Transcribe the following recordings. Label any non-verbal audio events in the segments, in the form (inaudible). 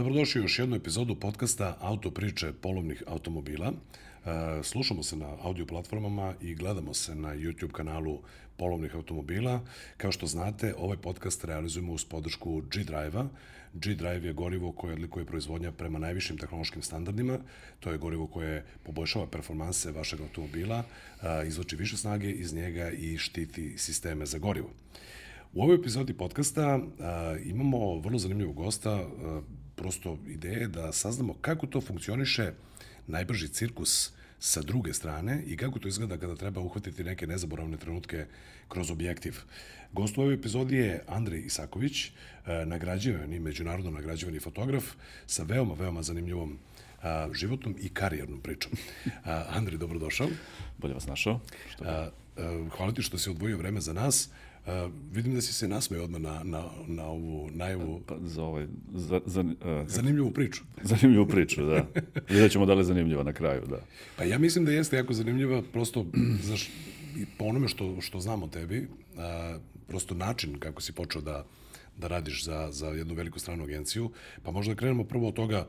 Dobrodošli u još jednu epizodu podcasta Auto priče polovnih automobila. E, slušamo se na audio platformama i gledamo se na YouTube kanalu polovnih automobila. Kao što znate, ovaj podcast realizujemo uz podršku G-Drive-a. G-Drive je gorivo koje odlikuje proizvodnja prema najvišim tehnološkim standardima. To je gorivo koje poboljšava performanse vašeg automobila, e, izvoči više snage iz njega i štiti sisteme za gorivo. U ovoj epizodi podcasta a, imamo vrlo zanimljivog gosta, a, prosto ideje da saznamo kako to funkcioniše najbrži cirkus sa druge strane i kako to izgleda kada treba uhvatiti neke nezaboravne trenutke kroz objektiv. Gost u ovoj epizodi je Andrej Isaković, nagrađivani, međunarodno nagrađivani fotograf sa veoma, veoma zanimljivom a, životnom i karijernom pričom. A, Andrej, dobrodošao. Bolje vas našao. Što a, a, hvala ti što si odvojio vreme za nas. Uh, vidim da si se nasmeo odmah na, na, na ovu najavu. Pa, za ovaj, za, za, uh, zanimljivu priču. (laughs) Zanimljivu priču, da. Vidjet ćemo da li je zanimljiva na kraju, da. Pa ja mislim da jeste jako zanimljiva, prosto, (clears throat) znaš, po onome što, što znam o tebi, uh, prosto način kako si počeo da, da radiš za, za jednu veliku stranu agenciju, pa možda krenemo prvo od toga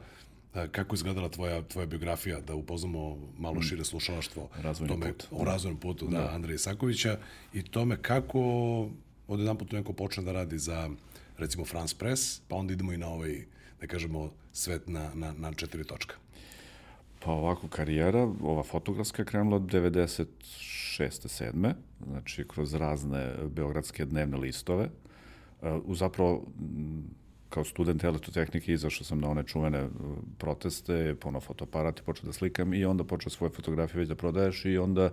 kako izgledala tvoja tvoja biografija da upoznamo malo mm. šire slušalaštvo razvojni tome put. o razvojnom putu da, da Andreja Isakovića i tome kako od jedan put neko počne da radi za recimo France Press, pa onda idemo i na ovaj da kažemo svet na na na četiri točka. Pa ovako karijera, ova fotografska je krenula od 96. 7. Znači kroz razne beogradske dnevne listove. U zapravo kao student elektrotehnike izašao sam na one čuvene uh, proteste, pono fotoaparat i počeo da slikam i onda počeo svoje fotografije već da prodaješ i onda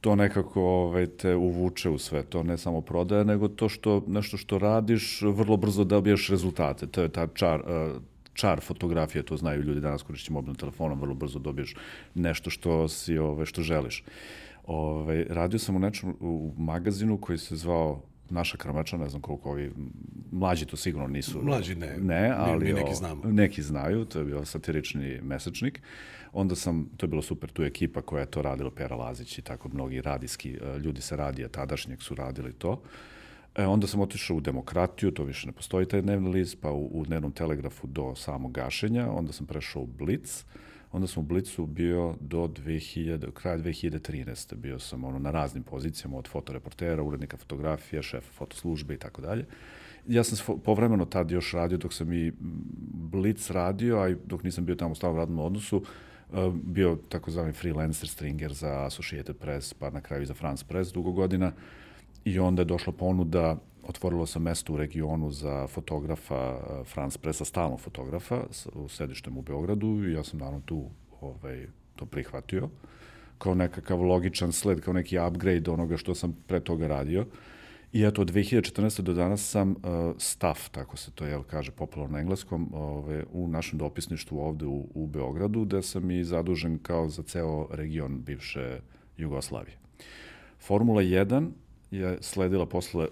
to nekako ovaj, te uvuče u sve to, ne samo prodaje, nego to što, nešto što radiš, vrlo brzo dobiješ rezultate. To je ta čar, uh, čar fotografije, to znaju ljudi danas korišći mobilnim telefonom, vrlo brzo dobiješ nešto što si, ovaj, što želiš. Ove, ovaj, radio sam u nečem u magazinu koji se zvao naša krmača, ne znam koliko ovi mlađi to sigurno nisu. Mlađi ne. Ne, ali mi, mi neki znamo. Neki znaju, to je bio satirični mesečnik. Onda sam, to je bilo super, tu ekipa koja je to radila, Pera Lazić i tako mnogi radijski e, ljudi se radija tadašnjeg su radili to. E, onda sam otišao u demokratiju, to više ne postoji taj dnevni list, pa u, u dnevnom telegrafu do samog gašenja, onda sam prešao u Blitz, onda sam u Blicu bio do 2000, kraja 2013. Bio sam ono, na raznim pozicijama, od fotoreportera, urednika fotografija, šefa fotoslužbe i tako dalje. Ja sam povremeno tad još radio dok sam i Blitz radio, a dok nisam bio tamo u stavnom radnom odnosu, e, bio takozvani freelancer stringer za Associated Press, pa na kraju i za France Press dugo godina. I onda je došla ponuda otvorilo sam mesto u regionu za fotografa eh, Franz Presa, stalnog fotografa u sedištem u Beogradu i ja sam naravno tu ovaj, to prihvatio kao nekakav logičan sled, kao neki upgrade onoga što sam pre toga radio. I eto, od 2014. do danas sam uh, staff, tako se to jel, kaže popularno na engleskom, ove, u našem dopisništvu ovde u, u Beogradu, gde sam i zadužen kao za ceo region bivše Jugoslavije. Formula 1 je sledila posle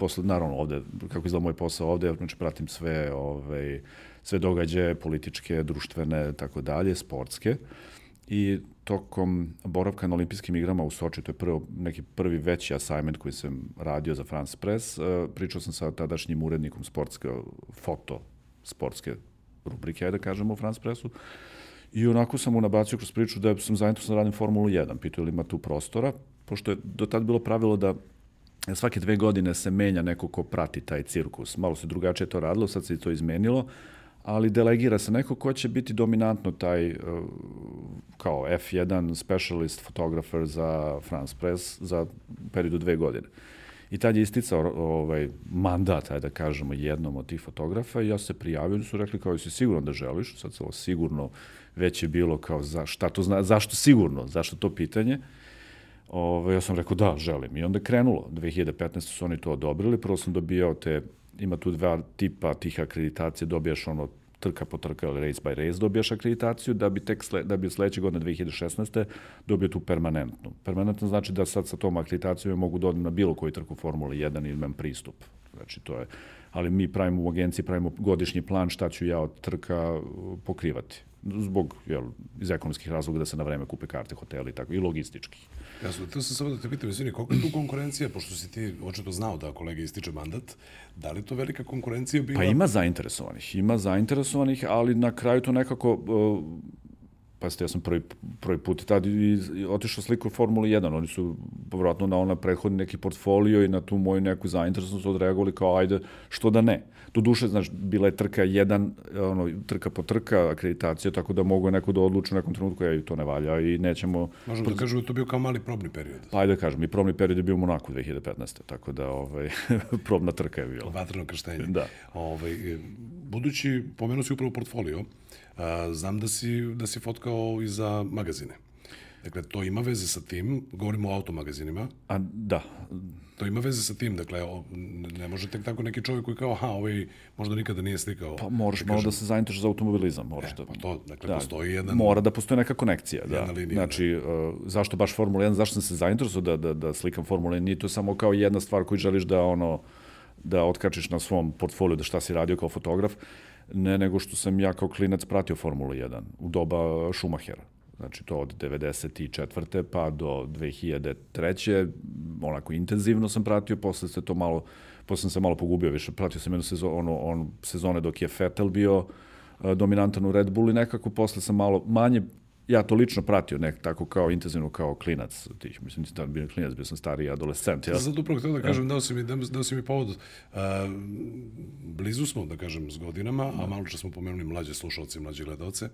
posle, naravno ovde, kako izgleda moj posao ovde, znači pratim sve, ovaj, sve događaje političke, društvene, tako dalje, sportske. I tokom boravka na olimpijskim igrama u Soči, to je prvo, neki prvi veći assignment koji sam radio za France Press, uh, pričao sam sa tadašnjim urednikom sportske, foto sportske rubrike, da kažemo, u France Pressu, I onako sam mu nabacio kroz priču da sam zainteresovan da radim Formulu 1. Pitao li ima tu prostora, pošto je do tad bilo pravilo da svake dve godine se menja neko ko prati taj cirkus. Malo se drugačije to radilo, sad se to izmenilo, ali delegira se neko ko će biti dominantno taj uh, kao F1 specialist fotografer za France Press za periodu dve godine. I tad je isticao ovaj, mandat, ajde da kažemo, jednom od tih fotografa i ja se prijavio, oni su rekli kao, jesi sigurno da želiš, sad se ovo sigurno već je bilo kao, za, šta to zna, zašto sigurno, zašto to pitanje, Ove, ja sam rekao da, želim. I onda je krenulo. 2015. su oni to odobrili. Prvo sam dobijao te, ima tu dva tipa tih akreditacije, dobijaš ono trka po trka ili race by race dobijaš akreditaciju da bi tek sle, da bi sledeće godine 2016. dobio tu permanentnu. Permanentno znači da sad sa tom akreditacijom mogu da odem na bilo koju trku Formule 1 ili imam pristup. Znači, to je, ali mi pravimo u agenciji, pravimo godišnji plan šta ću ja od trka uh, pokrivati zbog jel, iz ekonomskih razloga da se na vreme kupe karte hoteli i tako i logistički. Jasno, to sam samo da te pitam, izvini, koliko je tu konkurencija, pošto si ti očito znao da kolega ističe mandat, da li to velika konkurencija bila? Pa ima zainteresovanih, ima zainteresovanih, ali na kraju to nekako uh, pa ste, ja sam prvi, prvi put tad i, i otišao sliku u Formulu 1, oni su povratno na ona prethodni neki portfolio i na tu moju neku zainteresnost odreagovali kao ajde, što da ne. Tu duše, znaš, bila je trka jedan, ono, trka po trka, akreditacija, tako da mogu neko da odluči u nekom trenutku, ja, to ne valja i nećemo... Možemo da kažemo da to bio kao mali probni period. Pa ajde da kažem, i probni period je bio u Monaku 2015. Tako da, ovaj, (laughs) probna trka je bila. Vatreno krštenje. Da. Ovaj, budući, pomenuo si upravo portfolio, znam da si, da si fotkao i za magazine. Dakle, to ima veze sa tim, govorimo o automagazinima. A, da. To ima veze sa tim, dakle, o, ne može tek tako neki čovjek koji kao, aha, ovaj možda nikada nije slikao. Pa moraš malo da se zainteresuješ za automobilizam, moraš e, da... Pa to, dakle, da, postoji jedan... Mora da postoji neka konekcija, da. Jedna linija, znači, uh, zašto baš Formula 1, zašto sam se zainteresovao da, da, da slikam Formula 1, nije to samo kao jedna stvar koju želiš da, ono, da otkačiš na svom portfoliju, da šta si radio kao fotograf, ne nego što sam ja kao klinac pratio Formulu 1 u doba Schumachera. Znači to od 94. pa do 2003. onako intenzivno sam pratio, posle se to malo, posle sam se malo pogubio više, pratio sam jednu sezonu, ono, on, sezone dok je Vettel bio uh, dominantan u Red Bull i nekako posle sam malo manje ja to lično pratio nek tako kao intenzivno kao klinac tih mislim da bio klinac bio sam stari adolescent ja sad upravo htio da kažem da si mi da si mi povod uh, blizu smo da kažem s godinama a malo čas smo pomenuli mlađe slušalce mlađe gledaoce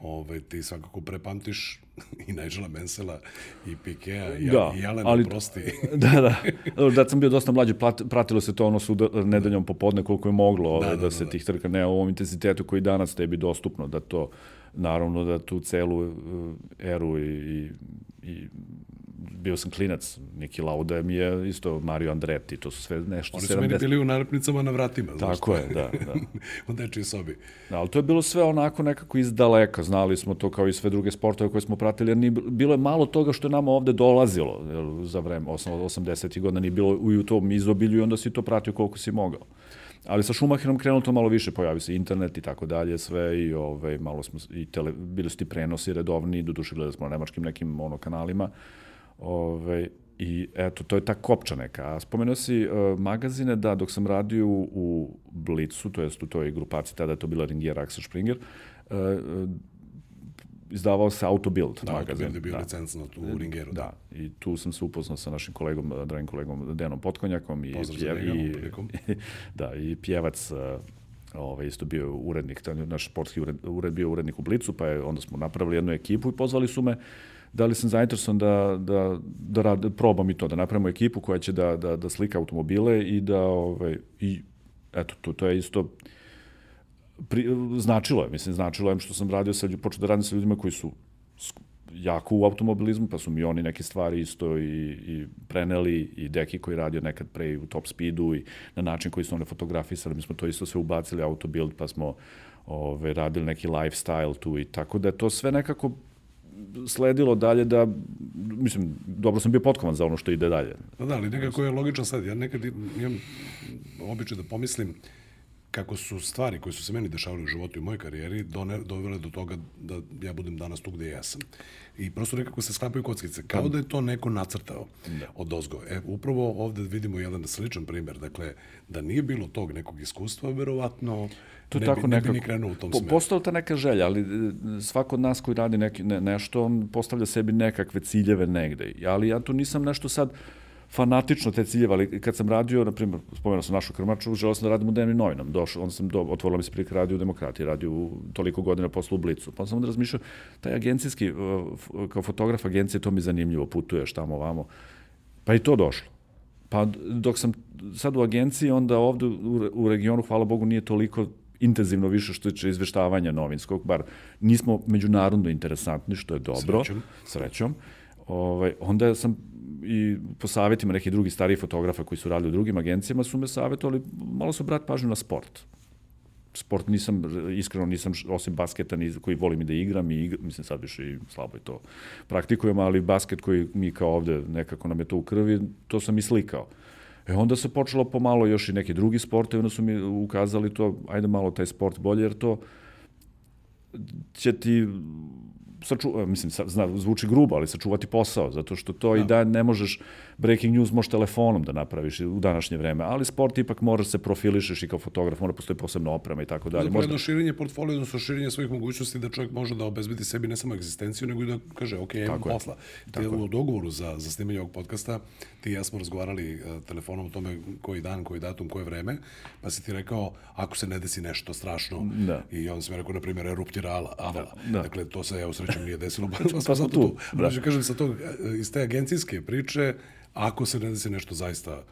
Ove, ti svakako prepamtiš (laughs) i Nigela Mansella i Pikea i, da, i Alena ali, Prosti. (laughs) da, da. Da sam bio dosta mlađi, pratilo se to ono su nedeljom popodne koliko je moglo ove, da, da, da, da, se da. tih trka ne u ovom intenzitetu koji danas tebi dostupno da to naravno da tu celu eh, eru i, i, i bio sam klinac, Niki Lauda mi je isto Mario Andretti, to su sve nešto... Oni su 70... meni bili u nalepnicama na vratima. Tako je, da. da. (laughs) u dečiji sobi. Da, ali to je bilo sve onako nekako iz daleka, znali smo to kao i sve druge sportove koje smo pratili, jer nije, bilo je malo toga što je nama ovde dolazilo jer, za vreme 80. godina, nije bilo u tom izobilju i onda si to pratio koliko si mogao. Ali sa Schumacherom krenulo to malo više, pojavio se internet i tako dalje, sve i ovaj, malo smo, i tele, bili su ti prenosi redovni, do duše gledali smo na nemačkim nekim ono, kanalima. Ovaj, I eto, to je ta kopča neka. A spomenuo si uh, magazine, da, dok sam radio u, Blicu, to jest u toj grupaciji, tada je to bila Ringier Axel Springer, uh, izdavao se Autobild da, magazin. Autobild je bio da. licencno u Ringeru. Da. da, i tu sam se upoznao sa našim kolegom, dragim kolegom Denom Potkonjakom. I, Pozdrav pjev, i, (laughs) da, i pjevac ovaj, isto bio urednik, naš sportski ured, ured bio urednik u Blicu, pa je, onda smo napravili jednu ekipu i pozvali su me da li sam zainteresovan da, da, da, rad, da probam i to, da napravimo ekipu koja će da, da, da slika automobile i da, ovaj, i eto, to, to je isto, pri, značilo je, mislim, značilo je što sam radio sa, počeo da radim sa ljudima koji su jako u automobilizmu, pa su mi oni neke stvari isto i, i preneli i Deki koji radio nekad pre u top speedu i na način koji su one fotografisali, mi smo to isto sve ubacili autobuild, pa smo ove, radili neki lifestyle tu i tako da je to sve nekako sledilo dalje da, mislim, dobro sam bio potkovan za ono što ide dalje. Da, da, ali nekako je logičan sad. Ja nekad imam običaj da pomislim kako su stvari koje su se meni dešavale u životu i u mojoj karijeri dovele do toga da ja budem danas tu gde jesam. I prosto nekako se sklapaju kockice, kao da je to neko nacrtao da. od ozgo. E, upravo ovde vidimo jedan sličan primer, dakle, da nije bilo tog nekog iskustva, verovatno to ne, tako bi, nekako, ne bi ni krenuo u tom po, smeru. Postala ta neka želja, ali e, svako od nas koji radi neki, ne, nešto, on postavlja sebi nekakve ciljeve negde. Ali ja tu nisam nešto sad, fanatično te ciljeve, ali kad sam radio, na primjer, spomenuo sam našu krmaču, želeo sam da radim u dnevnim novinama. Došao, onda sam do, otvorila mi se prilike radio u demokratiji, radio u toliko godina poslu u Blicu. Pa sam onda razmišljao, taj agencijski, uh, kao fotograf agencije, to mi zanimljivo, putuješ tamo, vamo. Pa i to došlo. Pa dok sam sad u agenciji, onda ovde u, u regionu, hvala Bogu, nije toliko intenzivno više što tiče izveštavanja novinskog, bar nismo međunarodno interesantni, što je dobro, srećom. srećom. Ovaj, onda sam i po savjetima nekih drugih starih fotografa koji su radili u drugim agencijama su me savjetovali, malo su brat pažnju na sport. Sport nisam, iskreno nisam, osim basketa ni, koji volim i da igram, i igra, mislim sad više i slabo i to praktikujem, ali basket koji mi kao ovde nekako nam je to u krvi, to sam i slikao. E onda se počelo pomalo još i neki drugi sportovi, onda su mi ukazali to, ajde malo taj sport bolje, jer to će ti saču, mislim, zna, zvuči grubo, ali sačuvati posao, zato što to da. i da ne možeš, breaking news možeš telefonom da napraviš u današnje vreme, ali sport ipak moraš se profilišeš i kao fotograf, mora postoji posebna oprema i tako dalje. Možda jedno širenje portfolija, odnosno širenje svojih mogućnosti da čovjek može da obezbedi sebi ne samo egzistenciju, nego i da kaže, ok, imam posla. Te u dogovoru za, za snimanje ovog podcasta, ti i ja smo razgovarali uh, telefonom o tome koji dan, koji datum, koje vreme, pa si ti rekao, ako se ne desi nešto strašno, da. i on sam rekao, na primjer, eruptira avala. Da, da. Dakle, to se, ja u srećem nije desilo, (laughs) pa, pa smo zato tu. tu. Da. Znači, kažem, sa tog, e, iz te agencijske priče, ako se ne desi nešto zaista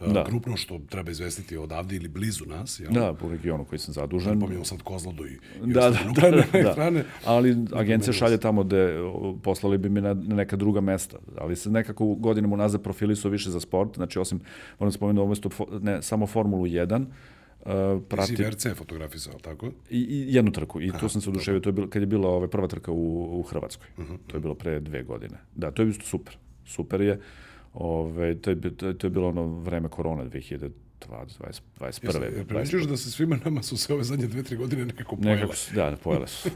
e, da. krupno što treba izvestiti odavde ili blizu nas. Jel? Da, po regionu koji sam zadužen. Pominjamo sad Kozlodu i, i da, da, (laughs) da, da. Ali agencija šalje tamo gde poslali bi mi na, na neka druga mesta. Ali se nekako godinama unazad profili su više za sport. Znači, osim, moram da spomenuti, umesto ne, samo Formulu 1, Uh, prati... Si VRC fotografisao, tako? I, I jednu trku. I Aha, tu sam se oduševio. To je bilo, kad je bila ove, prva trka u, u Hrvatskoj. Uh mhm, -huh. To je bilo pre dve godine. Da, to je isto super. Super je. Ove, to, je, to, je, to je bilo ono vreme korona 2000 20, 21. Jel primećuješ da se svima nama su se ove zadnje dve, tri godine nekako pojele? Nekako, da, pojele su.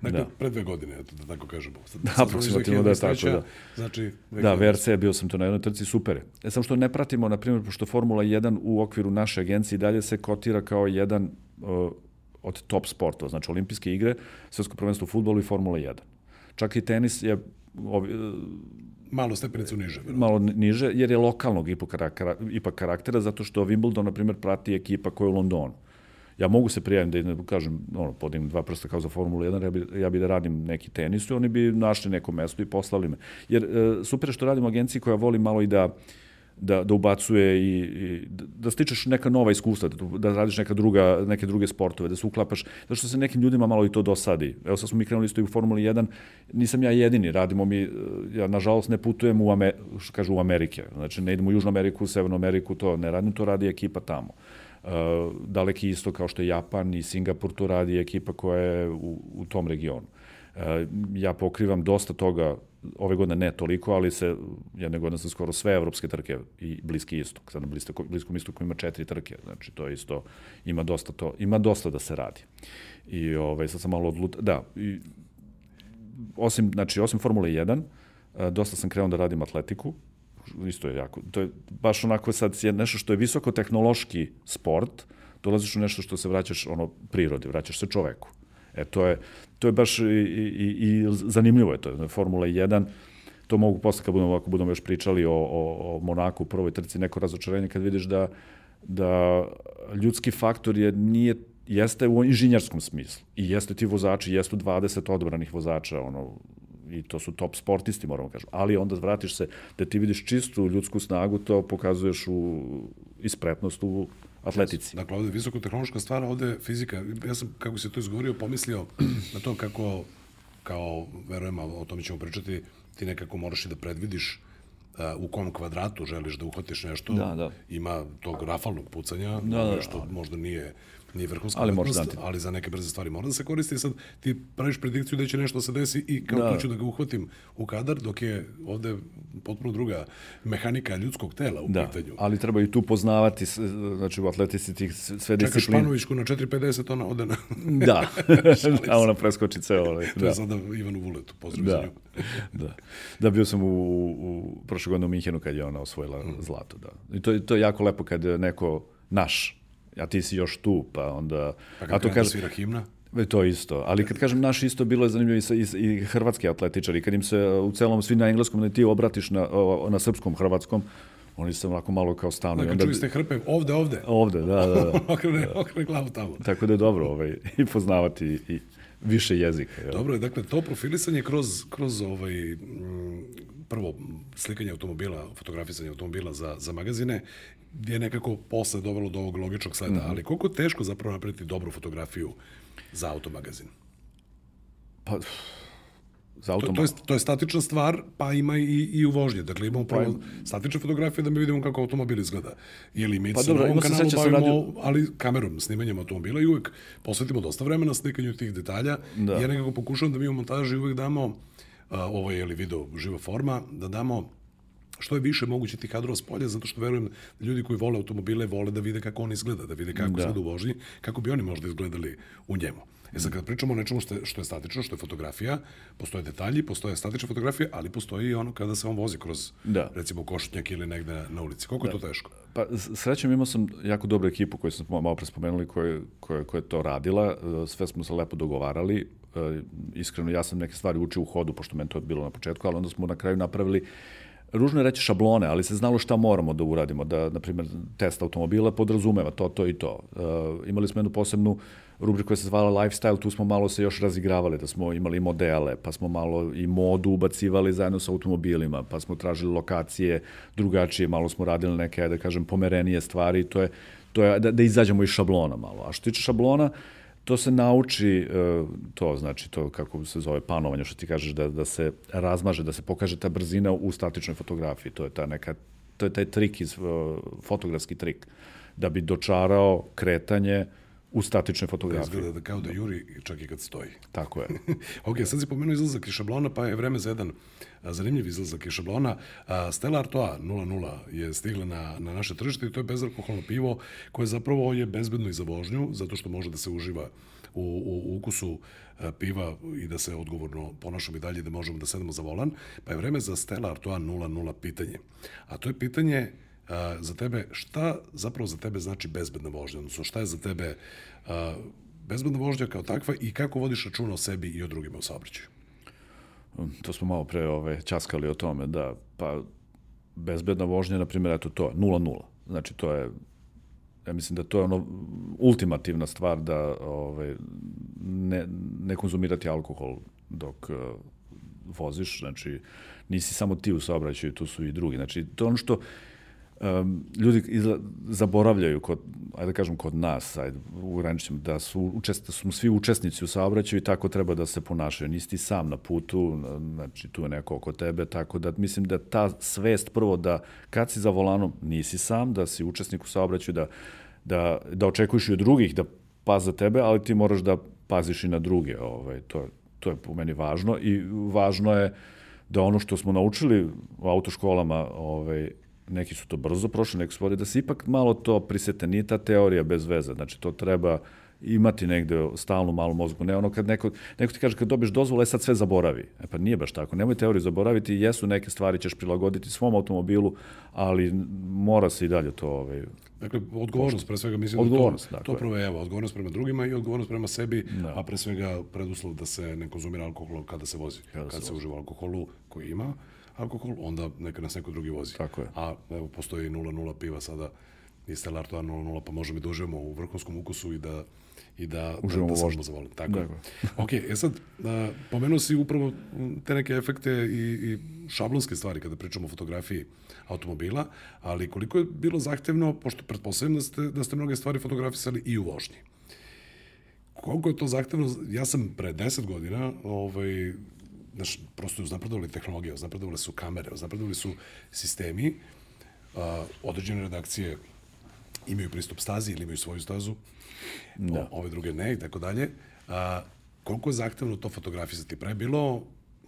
dakle, (laughs) da. pre dve godine, eto, da tako kažemo. Da, aproksimativno da je tako, da. Znači, da, VRC, bio sam to na jednoj trci, super. E, samo što ne pratimo, na primjer, pošto Formula 1 u okviru naše agencije dalje se kotira kao jedan uh, od top sportova, znači olimpijske igre, svetsko prvenstvo u futbolu i Formula 1. Čak i tenis je ovi, Malo stepenicu niže. Vjerojatno. Malo niže, jer je lokalnog ipak karaktera, ipak karaktera, zato što Wimbledon, na primjer, prati ekipa koja je u Londonu. Ja mogu se prijaviti da, da kažem, ono, podim dva prsta kao za Formulu 1, ja bi, ja bi da radim neki tenis i oni bi našli neko mesto i poslali me. Jer e, super što radim u agenciji koja voli malo i da da, da ubacuje i, i da stičeš neka nova iskustva, da, da radiš neka druga, neke druge sportove, da se uklapaš, zato što se nekim ljudima malo i to dosadi. Evo sad smo mi krenuli isto i u Formuli 1, nisam ja jedini, radimo mi, ja nažalost ne putujem u, Amer, što kažu, u Amerike, znači ne idemo u Južnu Ameriku, u Severnu Ameriku, to ne radim, to radi ekipa tamo. Uh, daleki isto kao što je Japan i Singapur, to radi ekipa koja je u, u tom regionu. Uh, ja pokrivam dosta toga ove godine ne toliko, ali se jedne godine sam skoro sve evropske trke i Bliski istok. Sad na Bliskom, istoku ima četiri trke, znači to isto ima dosta to, ima dosta da se radi. I ovaj sad sam malo odlut, da, i, osim znači osim Formule 1, dosta sam krenuo da radim atletiku, isto je jako, to je baš onako sad je nešto što je visoko tehnološki sport, dolaziš u nešto što se vraćaš ono prirodi, vraćaš se čoveku. E to je, to je baš i, i, i zanimljivo je to. Formula 1, to mogu posle kad budemo, ako budemo još pričali o, o, o Monaku u prvoj trci, neko razočarenje kad vidiš da, da ljudski faktor je, nije jeste u inženjerskom smislu i jeste ti vozači, jesu 20 odbranih vozača, ono, i to su top sportisti, moramo kažem. Ali onda vratiš se da ti vidiš čistu ljudsku snagu, to pokazuješ u ispretnost u atletici. Dakle, ovde je visokotehnološka stvar, ovde je fizika. Ja sam, kako se to izgovorio, pomislio na to kako, kao, verujem, o tome ćemo pričati, ti nekako moraš i da predvidiš uh, u kom kvadratu želiš da uhvatiš nešto. Da, da. Ima tog rafalnog pucanja, da, da, da. što možda nije nije vrhunska ali, umetnost, ali za neke brze stvari mora da se koristi. Sad ti praviš predikciju da će nešto da se desi i kao da. ću da ga uhvatim u kadar, dok je ovde potpuno druga mehanika ljudskog tela u da. pitanju. ali treba i tu poznavati, znači u atletici tih sve discipline. Čekaš Panovićku na 4.50, ona ode na... (laughs) da, (laughs) a ona preskoči ceo. Ovaj. To da. je sada Ivanu Vuletu, pozdrav da. za nju. (laughs) da. da, bio sam u, u prošle godine u Minhenu kad je ona osvojila mm. zlato. Da. I to, to je jako lepo kad neko naš a ti si još tu, pa onda... Pa kad a to kaže, svira himna? To isto, ali kad kažem naš isto bilo je zanimljivo i, i, i hrvatski atletičari, kad im se u celom svi na engleskom, da ti obratiš na, na srpskom, hrvatskom, oni se onako malo kao stanu. Dakle, onda, čuli ste hrpe ovde, ovde. Ovde, da, da. da. (laughs) okrene, okrene glavu tamo. Tako da je dobro ovaj, i poznavati i više jezika. Jel? Dobro je, dakle, to profilisanje kroz, kroz ovaj, prvo slikanje automobila, fotografisanje automobila za, za magazine je nekako posle dovelo do ovog logičnog sleda, mm -hmm. ali koliko teško zapravo napraviti dobru fotografiju za automagazin? Pa, za auto... To, to, je, to je statična stvar, pa ima i, i u vožnji. Dakle, imamo prvo pa, statične fotografije da mi vidimo kako automobil izgleda. Ili mi pa, se dobro, na ovom kanalu bavimo, radio... ali kamerom, snimanjem automobila i uvek posvetimo dosta vremena slikanju tih detalja. Da. Ja nekako pokušavam da mi u montaži uvek damo, uh, ovo je li video živa forma, da damo što je više moguće ti kadrova s polja, zato što verujem da ljudi koji vole automobile vole da vide kako on izgleda, da vide kako da. izgleda u vožnji, kako bi oni možda izgledali u njemu. E sad, kad pričamo o nečemu što je, što je statično, što je fotografija, postoje detalji, postoje statične fotografije, ali postoji i ono kada se on vozi kroz, da. recimo, košutnjak ili negde na ulici. Koliko da. je to teško? Pa, srećem, imao sam jako dobru ekipu koju sam malo pre spomenuli, koja, koja, koja je to radila. E, sve smo se lepo dogovarali. E, iskreno, ja sam neke stvari učio u hodu, pošto meni to je bilo na početku, ali onda smo na kraju napravili ružno je reći šablone, ali se znalo šta moramo da uradimo, da, na primjer, test automobila podrazumeva to, to i to. Uh, imali smo jednu posebnu rubriku koja se zvala lifestyle, tu smo malo se još razigravali, da smo imali modele, pa smo malo i modu ubacivali zajedno sa automobilima, pa smo tražili lokacije drugačije, malo smo radili neke, da kažem, pomerenije stvari, to je, to je da, da izađemo iz šablona malo. A što tiče šablona, uh, to se nauči, e, to znači to kako se zove panovanje, što ti kažeš, da, da se razmaže, da se pokaže ta brzina u statičnoj fotografiji. To je ta neka, to je taj trik iz, e, fotografski trik, da bi dočarao kretanje u statičnoj fotografiji. Da izgleda da kao da juri čak i kad stoji. Tako je. (laughs) ok, sad si pomenuo izlazak iz šablona, pa je vreme za jedan zanimljiv izlazak iz šablona. Stella Artois 00 je stigla na, na naše tržište i to je bezalkoholno pivo koje zapravo je bezbedno i za vožnju, zato što može da se uživa u, u, u ukusu piva i da se odgovorno ponašamo i dalje da možemo da sedemo za volan, pa je vreme za Stella Artois 00 pitanje. A to je pitanje za tebe, šta zapravo za tebe znači bezbedna vožnja, odnosno šta je za tebe bezbedna vožnja kao takva i kako vodiš računa o sebi i o drugima u saobraćaju? To smo malo pre ove, časkali o tome, da, pa bezbedna vožnja, na primjer, eto to, 0-0. Znači, to je ja mislim da to je ono ultimativna stvar da ovaj, ne, ne konzumirati alkohol dok uh, voziš, znači nisi samo ti u saobraćaju, tu su i drugi. Znači, to je ono što um, ljudi izla, zaboravljaju kod, ajde da kažem kod nas, ajde, ograničim, da su, učest, da su svi učesnici u saobraćaju i tako treba da se ponašaju. Nisi ti sam na putu, znači tu je neko oko tebe, tako da mislim da ta svest prvo da kad si za volanom nisi sam, da si učesnik u saobraćaju, da, da, da očekuješ i od drugih da paze tebe, ali ti moraš da paziš i na druge. Ovaj, to, to je po meni važno i važno je da ono što smo naučili u autoškolama ovaj, neki su to brzo prošli, neki su da se ipak malo to prisete, nije ta teorija bez veze, znači to treba imati negde stalno malo mozgu. Ne ono kad neko, neko ti kaže kad dobiješ dozvolu, e sad sve zaboravi. E pa nije baš tako. Nemoj teoriju zaboraviti, jesu neke stvari ćeš prilagoditi svom automobilu, ali mora se i dalje to ovaj, Dakle, odgovornost, pre svega, mislim odgovornost, da to, to prvo je, evo, odgovornost prema drugima i odgovornost prema sebi, da. a pre svega preduslov da se ne konzumira alkohol kada se vozi, kada, kada se, se uživa alkoholu koji ima, alkohol, onda neka nas neko drugi vozi. Tako je. A evo, postoji 0,0 piva sada i Stella Artois 0,0, pa možemo i da uživamo u vrhunskom ukusu i da i da, Uživamo da, da vožnju. zavolim. Tako. Tako. ok, e sad, a, pomenuo si upravo te neke efekte i, i šablonske stvari kada pričamo o fotografiji automobila, ali koliko je bilo zahtevno, pošto pretpostavljam da ste, da ste mnoge stvari fotografisali i u vožnji. Koliko je to zahtevno? Ja sam pre 10 godina ovaj, znaš, prosto uznapredovali tehnologije, uznapredovali su kamere, uznapredovali su sistemi, a, određene redakcije imaju pristup stazi ili imaju svoju stazu, da. O, ove druge ne i tako dalje. A, koliko je zahtevno to fotografisati? Pre bilo,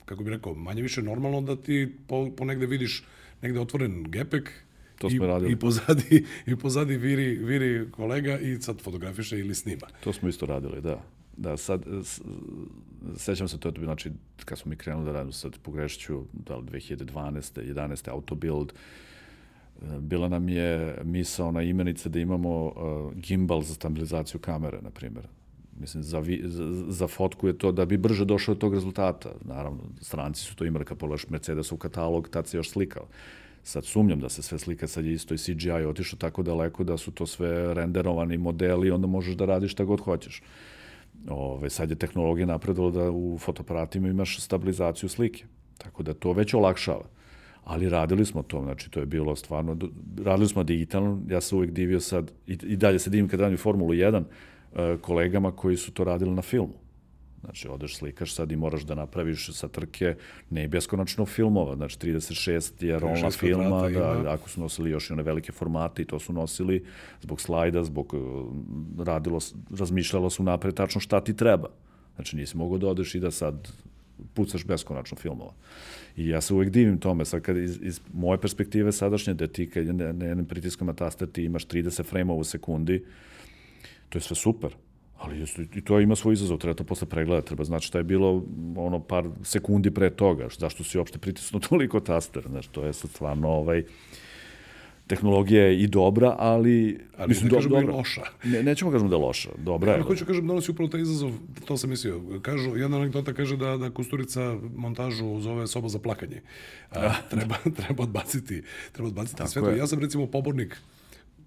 kako bih rekao, manje više normalno da ti po, po negde vidiš negde otvoren gepek, To smo I, radili. I pozadi, I pozadi viri, viri kolega i sad fotografiše ili snima. To smo isto radili, da. Da, sad, sećam se, to je znači, kad smo mi krenuli da radimo, sad pogrešću, da li 2012. 11. autobuild, e, bila nam je misao na imenice da imamo uh, gimbal za stabilizaciju kamere, na primjer. Mislim, za, vi, za, za fotku je to da bi brže došao do tog rezultata. Naravno, stranci su to imali kad pogledaš Mercedes u katalog, tad se još slikao. Sad sumnjam da se sve slika, sad je isto i CGI otišao tako daleko da su to sve renderovani modeli onda možeš da radiš šta god hoćeš. Ove, sad je tehnologija napredala da u fotoaparatima imaš stabilizaciju slike. Tako da to već olakšava. Ali radili smo to, znači to je bilo stvarno, radili smo digitalno, ja se uvek divio sad, i, i dalje se divim kad radim Formulu 1, e, kolegama koji su to radili na filmu. Znači, odeš slikaš sad i moraš da napraviš sa trke ne beskonačno filmova, znači 36 je rolna filma, da, ako su nosili još i one velike formate i to su nosili zbog slajda, zbog uh, radilo, razmišljalo su napred tačno šta ti treba. Znači, nisi mogao da odeš i da sad pucaš beskonačno filmova. I ja se uvek divim tome, sad kad iz, iz moje perspektive sadašnje, da ti kad ne, ne jednim pritiskom na taster ti imaš 30 frame u sekundi, to je sve super. Ali i to ima svoj izazov, treba to posle pregledati, treba znači šta je bilo ono par sekundi pre toga, zašto si uopšte pritisnuo (laughs) toliko taster, znači to je sad stvarno ovaj, tehnologija je i dobra, ali... Ali mislim, ne kažemo da je loša. Ne, nećemo kažemo da je loša, dobra je. Ja, hoću kažem, donosi upravo taj izazov, to sam mislio. Kažu, jedna anegdota kaže da, da Kusturica montažu zove soba za plakanje. A, (laughs) treba, treba odbaciti, treba odbaciti Tako sve to. Ja sam recimo pobornik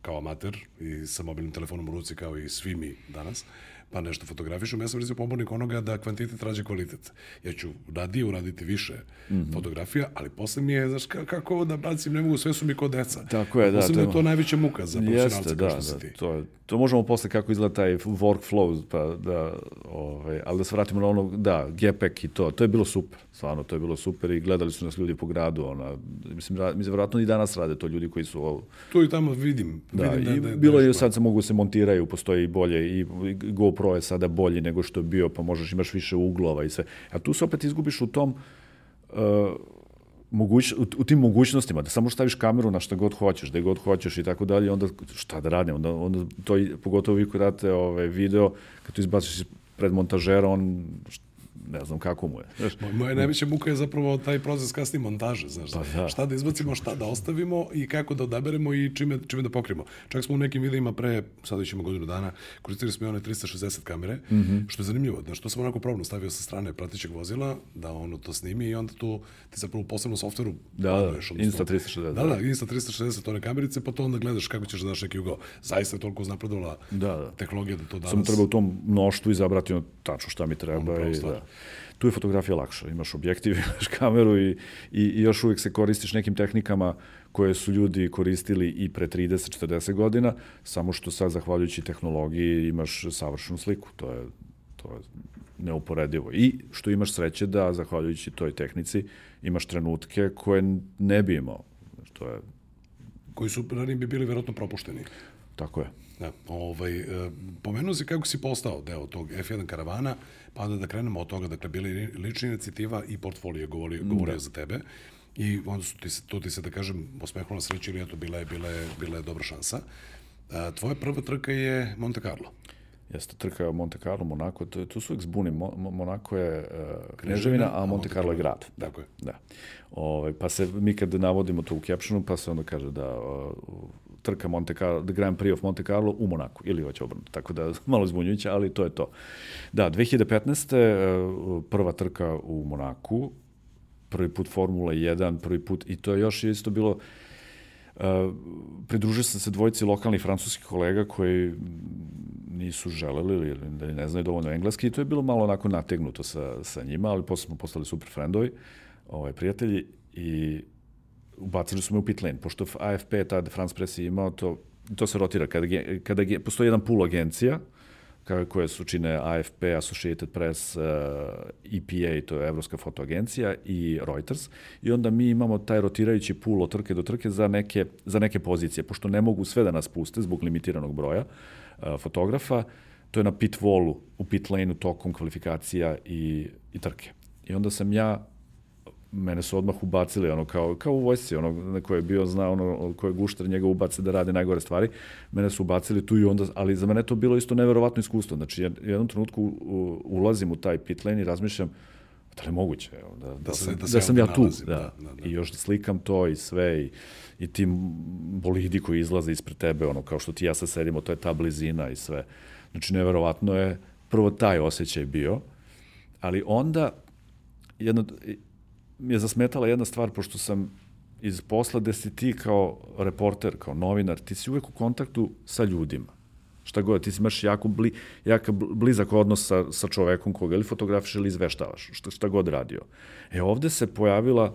kao amater i sa mobilnim telefonom u ruci kao i svi mi danas pa nešto fotografišem. Ja sam recimo pobornik onoga da kvantitet rađe kvalitet. Ja ću radije uraditi više mm -hmm. fotografija, ali posle mi je, znaš, kako ovo da bacim, ne mogu, sve su mi kod deca. Tako je, da. Posle to je to najveća muka za profesionalce Jeste, da, da, ti. To, to možemo posle kako izgleda taj workflow, pa da, ovaj, ali da se vratimo na ono, da, gepek i to, to je bilo super, stvarno, to je bilo super i gledali su nas ljudi po gradu, ona, mislim, ra, mislim, vjerojatno i danas rade to ljudi koji su ovo... Tu i tamo vidim. Da, vidim i da, da, bilo je, sad se mogu se montiraju, postoji i bolje, i GoPro Pro je sada bolji nego što je bio, pa možeš imaš više uglova i sve. A tu se opet izgubiš u tom uh, moguć, u, u tim mogućnostima, da samo staviš kameru na šta god hoćeš, da god hoćeš i tako dalje, onda šta da radim, onda, onda to, pogotovo vi koji date ovaj, video, kad tu izbaciš pred montažera, on ne znam kako mu je. Znaš, Moja najveća muka je zapravo taj proces kasnije montaže, znaš, pa, da. šta da izbacimo, šta da ostavimo i kako da odaberemo i čime, čime da pokrimo. Čak smo u nekim videima pre, sada već ima godinu dana, koristili smo i one 360 kamere, mm -hmm. što je zanimljivo, da što sam onako probno stavio sa strane pratićeg vozila, da ono to snimi i onda tu ti zapravo u posebnom softveru da, da, Insta 360. Da, da, da, Insta 360 one kamerice, pa to onda gledaš kako ćeš da daš neki ugao. Zaista je toliko uznapredovala da, da. tehnologija da to danas... Samo treba u tom mnoštvu izabrati ono tačno šta mi treba. I, da tu je fotografija lakša. Imaš objektiv, (laughs) imaš kameru i, i, i još uvijek se koristiš nekim tehnikama koje su ljudi koristili i pre 30-40 godina, samo što sad, zahvaljujući tehnologiji, imaš savršenu sliku. To je, to je neuporedivo. I što imaš sreće da, zahvaljujući toj tehnici, imaš trenutke koje ne bi imao. To je... Koji su ranije bi bili verovatno propušteni. Tako je. Da, ovaj, e, pomenuo si kako si postao deo tog F1 karavana, pa onda da krenemo od toga, dakle, bili lična inicijativa i portfolio govori, govorio da. za tebe. I onda su ti se, to ti se, da kažem, osmehнула sreća ili eto, bila je, bila je, bila je dobra šansa. A, e, tvoja prva trka je Monte Carlo. Jeste trka Monte Carlo, Monako, to, tu su uvijek zbuni. Mo, Monako je uh, kneževina, a Monte Carlo je grad. Tako je. Da. Ove, ovaj, pa se mi kad navodimo to u captionu, pa se onda kaže da uh, trka Monte Carlo, Grand Prix of Monte Carlo u Monaku, ili hoće obrnuto, tako da (laughs) malo zbunjujuće, ali to je to. Da, 2015. Eh, prva trka u Monaku, prvi put Formula 1, prvi put, i to je još isto bilo, Uh, pridružio sam se dvojici lokalnih francuskih kolega koji nisu želeli ili da ne znaju dovoljno engleski i to je bilo malo onako nategnuto sa, sa njima, ali posle smo postali super frendovi, ovaj, prijatelji i ubacili smo me u pit lane, pošto AFP tad France Press je imao to, to se rotira, kada, kada postoji jedan pool agencija, koje su čine AFP, Associated Press, EPA, to je Evropska fotoagencija, i Reuters. I onda mi imamo taj rotirajući pool od trke do trke za neke, za neke pozicije, pošto ne mogu sve da nas puste zbog limitiranog broja uh, fotografa. To je na pit wallu, u pit lane-u tokom kvalifikacija i, i trke. I onda sam ja mene su odmah ubacili, ono, kao, kao u vojsci, ono, na koje je bio, zna, ono, ko je gušter, njega ubace da radi najgore stvari, mene su ubacili tu i onda, ali za mene to bilo isto neverovatno iskustvo, znači, u jednom trenutku ulazim u taj pit lane i razmišljam, da li je moguće, da, da, da, sam, da, da sam ja tu, nalazim, da, da, da, da. i još da slikam to i sve, i, i ti bolidi koji izlaze ispred tebe, ono, kao što ti ja sad sedimo, to je ta blizina i sve. Znači, neverovatno je prvo taj osjećaj bio, ali onda jedno, mi je zasmetala jedna stvar, pošto sam iz posla gde si ti kao reporter, kao novinar, ti si uvek u kontaktu sa ljudima. Šta god, ti si imaš jako, bli, jako blizak odnos sa, sa čovekom koga ili fotografiš ili izveštavaš, šta, šta god radio. E ovde se pojavila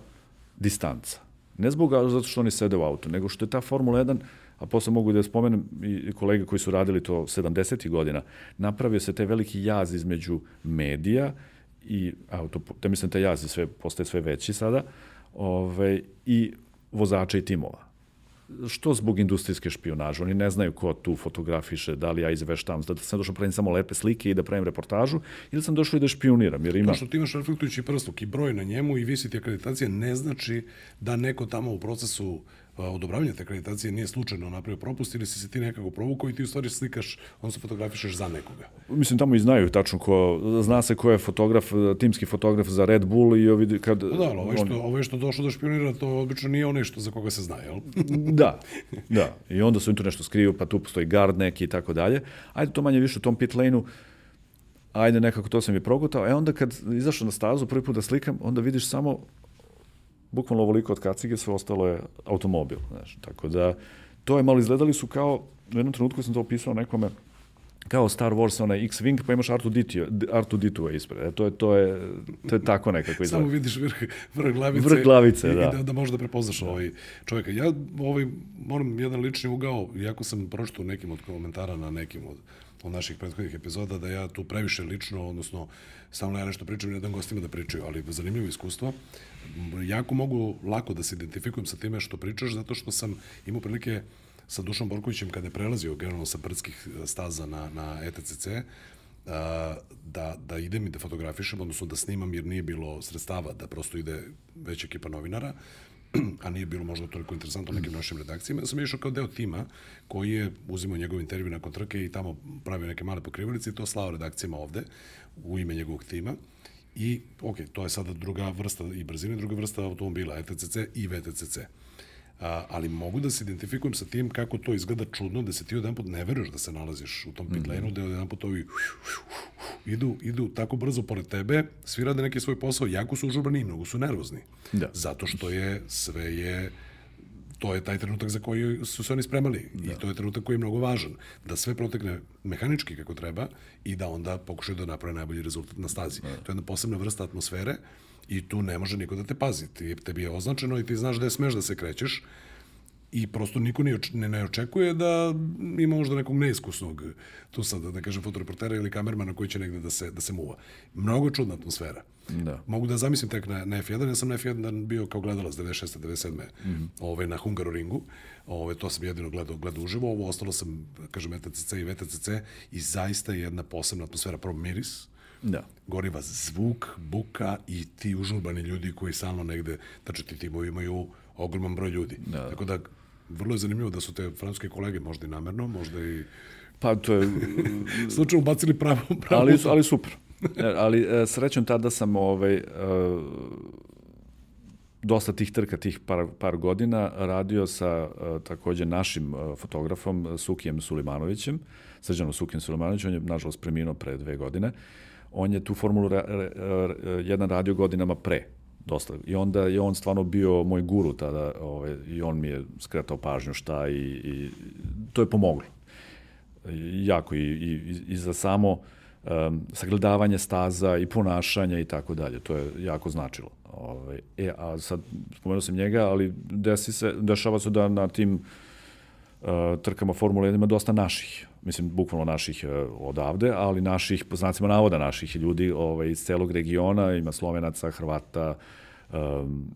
distanca. Ne zbog zato što oni sede u autu, nego što je ta Formula 1, a posle mogu da spomenem i kolege koji su radili to 70. godina, napravio se taj veliki jaz između medija i auto, da mislim taj jaz sve, postaje sve veći sada, ove, i vozača i timova. što zbog industrijske špionaže. Oni ne znaju ko tu fotografiše, da li ja izveštam, da sam došao da pravim samo lepe slike i da pravim reportažu, ili sam došao i da špioniram. Jer ima... To što ti imaš reflektujući prstuk i broj na njemu i visiti akreditacije ne znači da neko tamo u procesu uh, Pa, odobravanje te akreditacije nije slučajno napravio propust ili si se ti nekako provukao i ti u stvari slikaš, on se fotografišeš za nekoga. Mislim, tamo i znaju tačno ko, zna se ko je fotograf, timski fotograf za Red Bull i ovi kad... Pa da, ali ovo je što, ovo je što došlo da špionira, to obično nije onaj što za koga se zna, jel? (laughs) da, da. I onda su im tu nešto skriju, pa tu postoji guard neki i tako dalje. Ajde to manje više u tom pit lane-u, ajde nekako to sam je progutao, e onda kad izašao na stazu prvi put da slikam, onda vidiš samo bukvalno ovoliko od kacige, sve ostalo je automobil. Znaš, tako da, to je malo izgledali su kao, u jednom trenutku sam to opisao nekome, kao Star Wars, onaj X-Wing, pa imaš R2-D2 R2 ispred. E, to, je, to, je, to je tako nekako izgleda. Samo vidiš vrh, vrh glavice, vrh glavice i, da. i da, da možeš da prepoznaš ovaj čovjeka. Ja ovaj, moram jedan lični ugao, iako sam pročito nekim od komentara na nekim od, od naših prethodnih epizoda, da ja tu previše lično, odnosno samo ja nešto pričam i ne dam gostima da pričaju, ali zanimljivo iskustvo. Jako mogu lako da se identifikujem sa time što pričaš, zato što sam imao prilike sa Dušom Borkovićem kada je prelazio generalno sa brdskih staza na, na ETCC, da, da idem i da fotografišem, odnosno da snimam jer nije bilo sredstava da prosto ide već ekipa novinara, a nije bilo možda toliko interesantno nekim našim redakcijama. Ja sam išao kao deo tima koji je uzimao njegov intervju nakon trke i tamo pravio neke male pokrivalice i to slao redakcijama ovde u ime njegovog tima. I, ok, to je sada druga vrsta i brzine, druga vrsta automobila, ETCC i VTCC. A, ali mogu da se identifikujem sa tim kako to izgleda čudno, da se ti jedan put ne veruješ da se nalaziš u tom pit lane-u, mm -hmm. da jedan put ovi idu, idu tako brzo pored tebe, svi rade neki svoj posao, jako su užurbani i mnogo su nervozni. Da. Zato što je, sve je to je taj trenutak za koji su se oni spremali da. i to je trenutak koji je mnogo važan. Da sve protekne mehanički kako treba i da onda pokušaju da naprave najbolji rezultat na stazi. Da. To je jedna posebna vrsta atmosfere i tu ne može niko da te pazi. Ti, tebi je označeno i ti znaš da je smeš da se krećeš i prosto niko ne, ne, ne očekuje da ima možda nekog neiskusnog tu sad, da kažem, fotoreportera ili kamermana koji će negde da se, da se muva. Mnogo čudna atmosfera. Da. Mogu da zamislim tek na, na F1, ja sam na F1 bio kao gledalac 96. 97. Mm -hmm. ovaj, na Hungaroringu, ovaj, to sam jedino gledao, gledao uživo, ovo ostalo sam, kažem, ETCC i VTCC i zaista je jedna posebna atmosfera, prvo miris, Da. Goriva zvuk, buka i ti užurbani ljudi koji stalno negde, znači ti timovi imaju ogroman broj ljudi. Da. Tako da vrlo je zanimljivo da su te francuske kolege možda i namerno, možda i Pa to je... (laughs) Slučajno bacili pravo, pravo. Ali, ali super. E, ali e, srećom tada sam ovaj, e, dosta tih trka, tih par, par godina radio sa takođe našim fotografom Sukijem Sulimanovićem, Srđanom Sukijem Sulimanovićem, on je nažalost preminuo pre dve godine. On je tu formulu ra, ra, jedan radio godinama pre dosta. I onda je on stvarno bio moj guru tada ovaj, i on mi je skretao pažnju šta i, i to je pomoglo. Jako i, i, i za samo um, sagledavanje staza i ponašanja i tako dalje. To je jako značilo. Ovaj, e, a sad spomenuo sam njega, ali desi se, dešava se da na tim uh, trkama Formule 1 ima dosta naših mislim, bukvalno naših uh, odavde, ali naših, po znacima navoda naših ljudi ovaj, iz celog regiona, ima Slovenaca, Hrvata, um,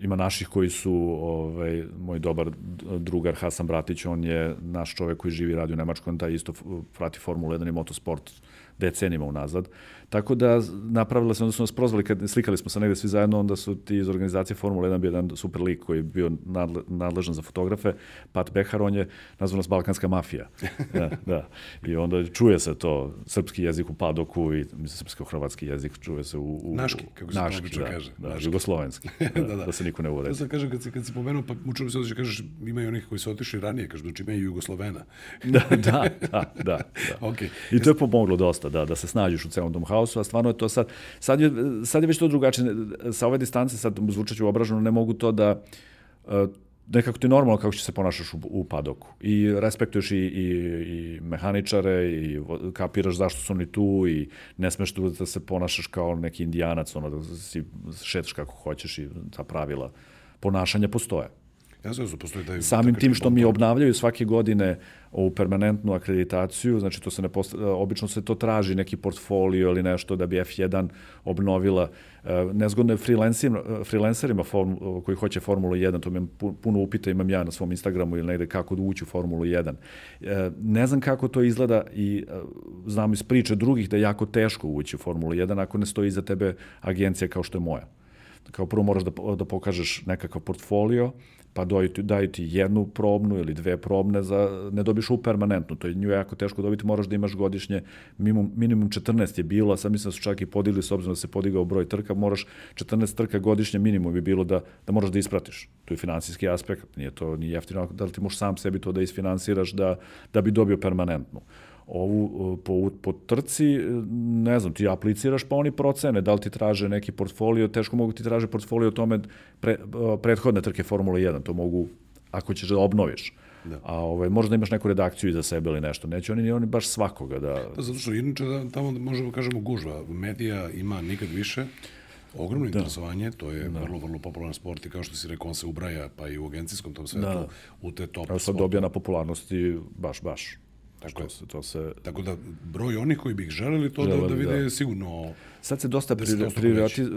ima naših koji su, ovaj, moj dobar drugar Hasan Bratić, on je naš čovek koji živi radi u Nemačkoj, on taj isto prati Formula 1 i motosport decenima unazad. Tako da napravila se, onda su nas prozvali, kad slikali smo se negde svi zajedno, onda su ti iz organizacije Formula 1 bio jedan super lik koji je bio nadle, nadležan za fotografe, Pat Behar, on je nazvan nas Balkanska mafija. (laughs) da, da. I onda čuje se to, srpski jezik u padoku i mislim, srpsko-hrvatski jezik čuje se u... u naški, kako se naški, to da, kaže. Da, naški. jugoslovenski, (laughs) da, da, da, da, se niko ne uvode. To sam kažem, kad si, kad si pomenuo, pa mučilo se da kažeš, ima i onih koji su otišli ranije, kažu, znači ima i Jugoslovena. da, da, da, da. da. (laughs) okay. I to je pomoglo dosta, da, da se snađeš u celom tom haosu, a stvarno je to sad, sad je, sad je već to drugačije, sa ove distance, sad zvučaću obraženo, ne mogu to da, uh, nekako ti normalno kako će se ponašaš u, u padoku. I respektuješ i, i, i mehaničare i kapiraš zašto su oni tu i ne smeš tu da se ponašaš kao neki indijanac, ono da si šetaš kako hoćeš i ta pravila ponašanja postoje. Jasno, jasno, postoji taj... Samim tim što mi obnavljaju svake godine ovu permanentnu akreditaciju, znači to se ne post... obično se to traži neki portfolio ili nešto da bi F1 obnovila. E, Nezgodno je freelancerima, freelancerima form, koji hoće Formulu 1, to mi puno upita imam ja na svom Instagramu ili negde kako da ući u Formulu 1. E, Ne znam kako to izgleda i e, znam iz priče drugih da je jako teško ući u Formulu 1 ako ne stoji iza tebe agencija kao što je moja kao prvo moraš da, da pokažeš nekakav portfolio, pa daju ti, daju ti jednu probnu ili dve probne, za, ne dobiš u permanentnu, to je nju jako teško dobiti, moraš da imaš godišnje, minimum, minimum 14 je bilo, a sad mislim da su čak i podigli, s obzirom da se podigao broj trka, moraš 14 trka godišnje minimum bi bilo da, da moraš da ispratiš. Tu je finansijski aspekt, nije to ni jeftino, da li ti možeš sam sebi to da isfinansiraš da, da bi dobio permanentnu ovu e, po, po trci, e, ne znam, ti apliciraš pa oni procene, da li ti traže neki portfolio, teško mogu ti traže portfolio o tome pre, e, prethodne trke Formula 1, to mogu ako ćeš da obnoviš. Da. A ovaj, možda imaš neku redakciju iza sebe ili nešto. Neće oni ni oni baš svakoga da... Da, zato što inače da, tamo možemo da kažemo gužva. Medija ima nikad više, ogromno da. interesovanje, to je da. vrlo, vrlo popularan sport i kao što si rekao, on se ubraja pa i u agencijskom tom svetu da. u te top Evo sad dobija na popularnosti baš, baš. Tako, je. se, to se... Tako da broj onih koji bi ih želeli to želeli, da, da vide da. sigurno... Sad se dosta priori, prioritet,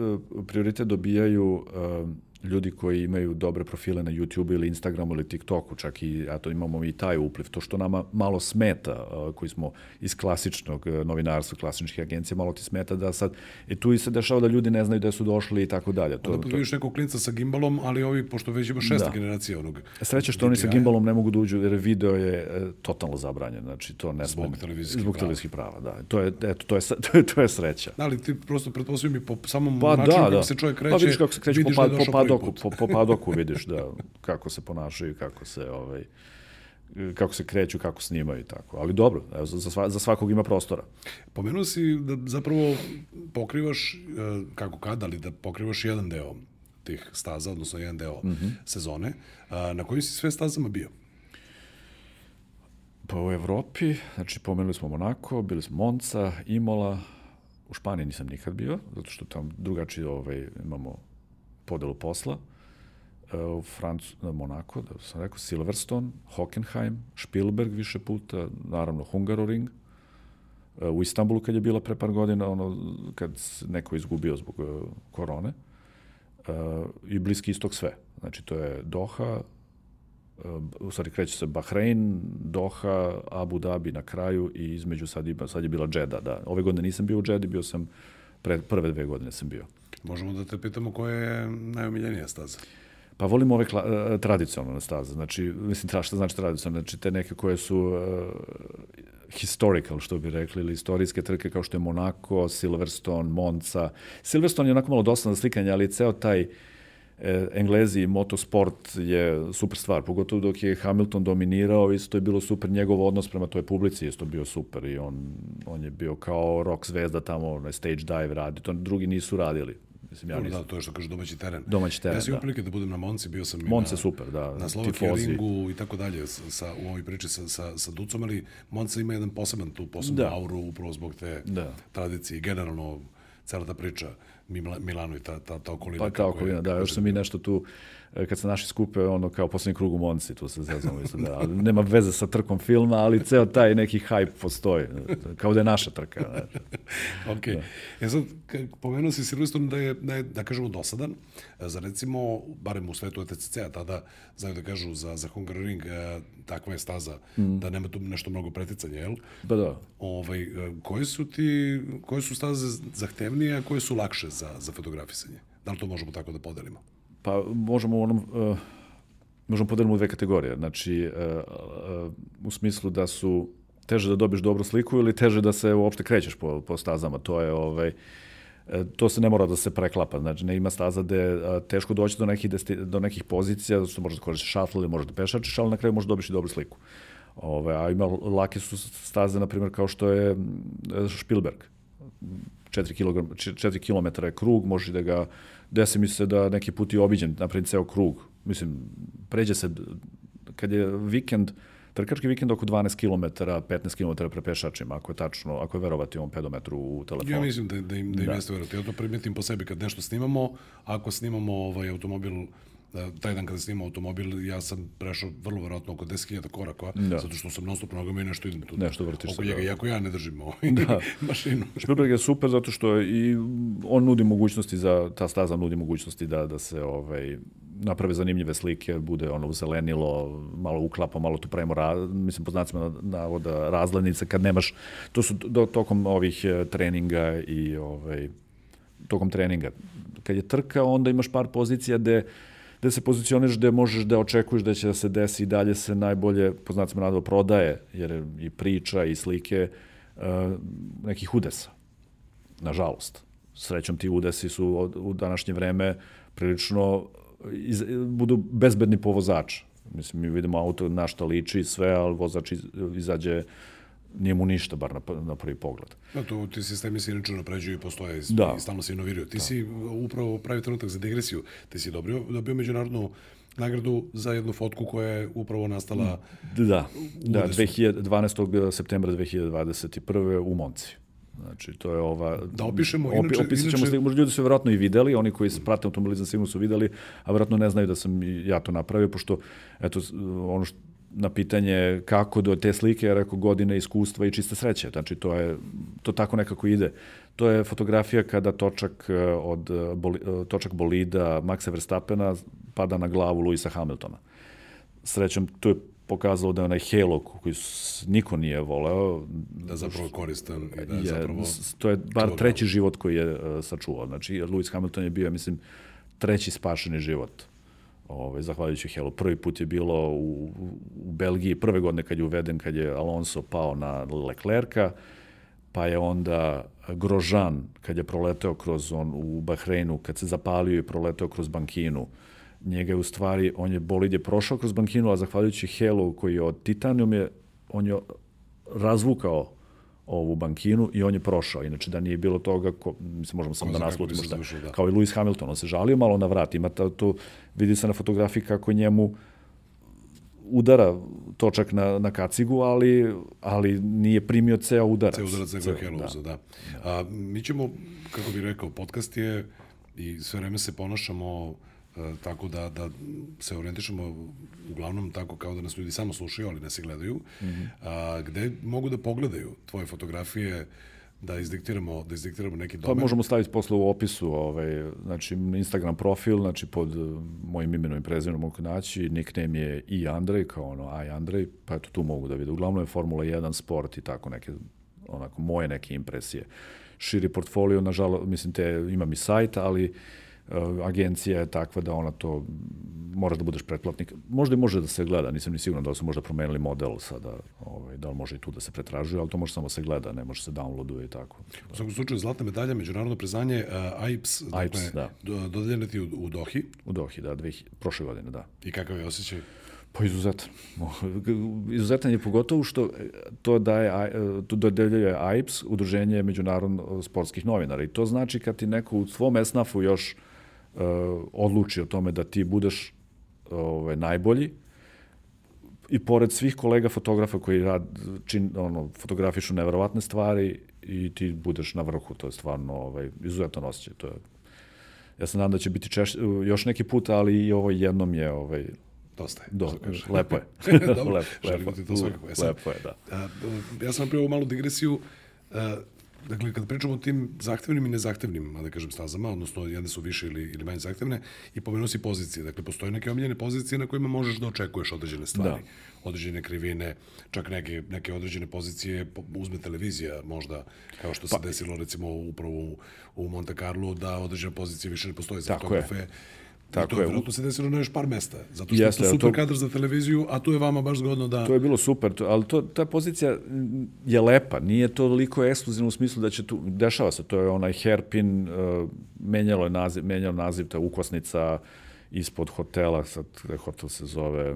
prioritet dobijaju uh, ljudi koji imaju dobre profile na YouTube ili Instagramu ili TikToku, čak i, a to imamo i taj upliv, to što nama malo smeta, koji smo iz klasičnog uh, novinarstva, klasičnih agencija, malo ti smeta da sad, i tu i se dešava da ljudi ne znaju gde su došli i tako dalje. To, Onda vidiš nekog klinca sa gimbalom, ali ovi, pošto već ima šesta da. generacija onog... Sreće što oni sa gimbalom ne mogu da uđu, jer video je e, totalno zabranjen, znači to ne Zbog televizijskih Zbog televizijskih prava, da. To je, eto, to je, to je, (laughs) to je sreća. Da, ali ti prosto pretpostavljam i po samom pa, načinu da, kako da. se čovjek kreće, pa vidiš kako se kreće pa, da po, padoku, po, po padoku vidiš da (laughs) kako se ponašaju, kako se ovaj kako se kreću, kako snimaju i tako. Ali dobro, evo, za, sva, za svakog ima prostora. Pomenuo si da zapravo pokrivaš, e, kako kada, ali da pokrivaš jedan deo tih staza, odnosno jedan deo mm -hmm. sezone. Na kojim si sve stazama bio? Pa u Evropi, znači pomenuli smo Monako, bili smo Monca, Imola, u Španiji nisam nikad bio, zato što tam drugačije ovaj, imamo podelu posla. u Francu, Monako, da sam rekao, Silverstone, Hockenheim, Spielberg više puta, naravno Hungaroring, u Istanbulu kad je bila pre par godina, ono, kad neko izgubio zbog korone, i Bliski istok sve. Znači, to je Doha, u stvari kreće se Bahrein, Doha, Abu Dhabi na kraju i između sad, ima, sad je bila Džeda. Da. Ove godine nisam bio u Džedi, bio sam, pre, prve dve godine sam bio. Možemo da te pitamo koja je najomiljenija staza? Pa volim ove kla, uh, tradicionalne staze, znači, mislim, tra, šta znači tradicionalne, znači te neke koje su uh, historical, što bi rekli, ili istorijske trke kao što je Monaco, Silverstone, Monza. Silverstone je onako malo dosadno slikanje, ali ceo taj e, Englezi motosport je super stvar, pogotovo dok je Hamilton dominirao, isto je bilo super njegov odnos prema toj publici, isto bio super i on, on je bio kao rock zvezda tamo, na stage dive radi, to drugi nisu radili. Mislim, ja nisam... Da, to je što kaže domaći teren. Domaći teren, Ja sam da. da budem na Monci, bio sam Monce na, super, da. Na Slovakija ringu i tako dalje sa, u ovoj priči sa, sa, sa Ducom, ali Monca ima jedan poseban tu, posebnu da. auru upravo zbog te da. tradicije i generalno cela ta priča Milano i ta, ta, ta okolina. Pa ta okolina, da, još sam mi nešto tu kad se naši skupe, ono, kao poslednji krug u Monci, tu se zezamo, mislim, da, nema veze sa trkom filma, ali ceo taj neki hype postoji, kao da je naša trka. Da. ok. Da. E sad, pomenuo si Silveston da je, da je, da kažemo, dosadan, za recimo, barem u svetu ETCC-a, tada, znaju da kažu za, za Hungaroring, e, takva je staza, mm. da nema tu nešto mnogo preticanja, jel? Pa da. Ovaj, e, koje su ti, koje su staze zahtevnije, a koje su lakše za, za fotografisanje? Da li to možemo tako da podelimo? Pa možemo u onom, uh, možemo podeliti u dve kategorije. Znači, uh, uh, u smislu da su teže da dobiješ dobru sliku ili teže da se uopšte krećeš po, po stazama. To je ovaj, to se ne mora da se preklapa, znači ne ima staza gde teško doći do nekih, desti, do nekih pozicija, zato što možeš da koristiš šatl ili možeš da pešačiš, ali na kraju možeš da dobiti dobru sliku. Ove, a ima lake su staze, na primjer, kao što je Spielberg. 4 kg, 4 km je krug, možeš da ga desi mi se da neki put i obiđem, napravim ceo krug. Mislim, pređe se, kad je vikend, trkački vikend oko 12 km, 15 km pre pešačima, ako je tačno, ako je verovati ovom pedometru u telefonu. Ja mislim da, da im, da im da. jeste verovati. Ja to primetim po sebi kad nešto snimamo, ako snimamo ovaj automobil taj dan kada snimao automobil, ja sam prešao vrlo verovatno oko 10.000 koraka, Da. zato što sam non stop nogama i nešto idem tu. Nešto vrtiš oko se, njega, da. iako ja ne držim ovaj, Da. (laughs) mašinu. Spielberg je super zato što i on nudi mogućnosti za ta staza nudi mogućnosti da da se ovaj naprave zanimljive slike, bude ono zelenilo, malo uklapa, malo tu pravimo, ra, mislim, po znacima navoda, razglednice, kad nemaš, to su do, tokom ovih eh, treninga i ovaj, tokom treninga. Kad je trka, onda imaš par pozicija gde gde se pozicioniraš gde možeš da očekuješ da će da se desi i dalje se najbolje, po znacima navoda, prodaje, jer je i priča i slike uh, nekih udesa. Nažalost. Srećom ti udesi su od, u današnje vreme prilično iz, budu bezbedni po vozača. Mislim, mi vidimo auto na šta liči sve, ali vozač iz, izađe nije mu ništa, bar na, na prvi pogled. Da, to ti sistemi se inače napređuju i postoje Da. i stalno se inoviraju. Ti si upravo pravi trenutak za digresiju. Ti si dobio, dobio međunarodnu nagradu za jednu fotku koja je upravo nastala Da, da, Udesu. 2012. septembra 2021. u Monci. Znači, to je ova... Da opišemo, Opi, inače- opisat ćemo inače- možda ljudi su verovatno i videli, oni koji se prate automobilizam sigurno su videli, a verovatno ne znaju da sam ja to napravio, pošto, eto, ono što, na pitanje kako do te slike, ja rekao godine iskustva i čiste sreće. Znači, to je, to tako nekako ide. To je fotografija kada točak eh, od eh, boli, eh, točak bolida Maxa Verstappena pada na glavu Luisa Hamiltona srećom to je pokazalo da je onaj Halo koji niko nije voleo, da zapravo je koristan i da je, je, zapravo... to je bar treći život koji je uh, sačuvao. Znači, Lewis Hamilton je bio, mislim, treći spašeni život. Ovaj, zahvaljujući Halo. Prvi put je bilo u, u Belgiji, prve godine kad je uveden, kad je Alonso pao na Leclerca, pa je onda Grožan, kad je proleteo kroz on u Bahreinu, kad se zapalio i proleteo kroz bankinu, njega je u stvari, on je bolid je prošao kroz bankinu, a zahvaljujući Halo koji je od titanijum je, on je razvukao ovu bankinu i on je prošao. Inače, da nije bilo toga, ko, mislim, možemo samo da naslutimo šta. završilo, da. Kao i Lewis Hamilton, on se žalio malo na vrat. Ima ta, to, vidi se na fotografiji kako njemu udara točak na, na kacigu, ali, ali nije primio ceo udarac. Ceo udarac nego Ceo, Helovuza, da. A, mi ćemo, kako bih rekao, podcast je i sve vreme se ponašamo e, tako da, da se orijentišemo uglavnom tako kao da nas ljudi samo slušaju, ali nas i gledaju, mm -hmm. a, gde mogu da pogledaju tvoje fotografije, da izdiktiramo, da izdiktiramo neki Pa domen. možemo staviti posle u opisu, ovaj, znači Instagram profil, znači pod eh, mojim imenom i prezimenom mogu naći, nickname je i Andrej, kao ono aj Andrej, pa eto tu mogu da vide. Uglavnom je Formula 1, sport i tako neke, onako moje neke impresije. Širi portfolio, nažalost, mislim te, imam i sajt, ali uh, agencija je takva da ona to moraš da budeš pretplatnik. Možda i može da se gleda, nisam ni siguran da li su možda promenili model sada, ovaj, da li može i tu da se pretražuje, ali to može samo da se gleda, ne može se downloaduje i tako. U svakom slučaju, zlatna medalja, međunarodno priznanje uh, AIPS, dakle, AIPS, da. do- dodeljena ti u, u Dohi. U Dohi, da, dve, prošle godine, da. I kakav je osjećaj? Pa izuzetan. (laughs) Izuzetan je pogotovo što e, to daje, to dodeljuje AIPS, Udruženje međunarodno sportskih novinara. I to znači kad ti neko u svom esnafu još uh, odluči o tome da ti budeš ovaj, najbolji, i pored svih kolega fotografa koji rad, čin, ono, fotografišu neverovatne stvari i ti budeš na vrhu, to je stvarno ovaj, izuzetan osjećaj. To je, ja se nadam da će biti češ, još neki put, ali i ovo jednom je ovaj, Dosta je. Do, (laughs) lepo je. (laughs) Dobro, (laughs) lepo. E sad, lepo je, da. A, ja sam napravio malu digresiju. A, dakle, kad pričamo o tim zahtevnim i nezahtevnim, da kažem, stazama, odnosno jedne su više ili, ili manje zahtevne, i pomenuo si pozicije. Dakle, postoje neke omiljene pozicije na kojima možeš da očekuješ određene stvari. Da. Određene krivine, čak neke, neke određene pozicije, po- uzme televizija možda, kao što se Pa- desilo recimo upravo u, u Monte Carlo, da određene pozicije više ne postoje za Tako je. Tako I to je. je. Vjerojatno se desilo na još par mesta, zato što Jeste, je to super to- kadar za televiziju, a tu je vama baš zgodno da... To je bilo super, to, ali to, ta pozicija je lepa, nije to toliko ekskluzivno u smislu da će tu, dešava se, to je onaj hairpin, uh, menjalo je naziv, menjalo naziv, to je ukosnica ispod hotela, sad hotel se zove,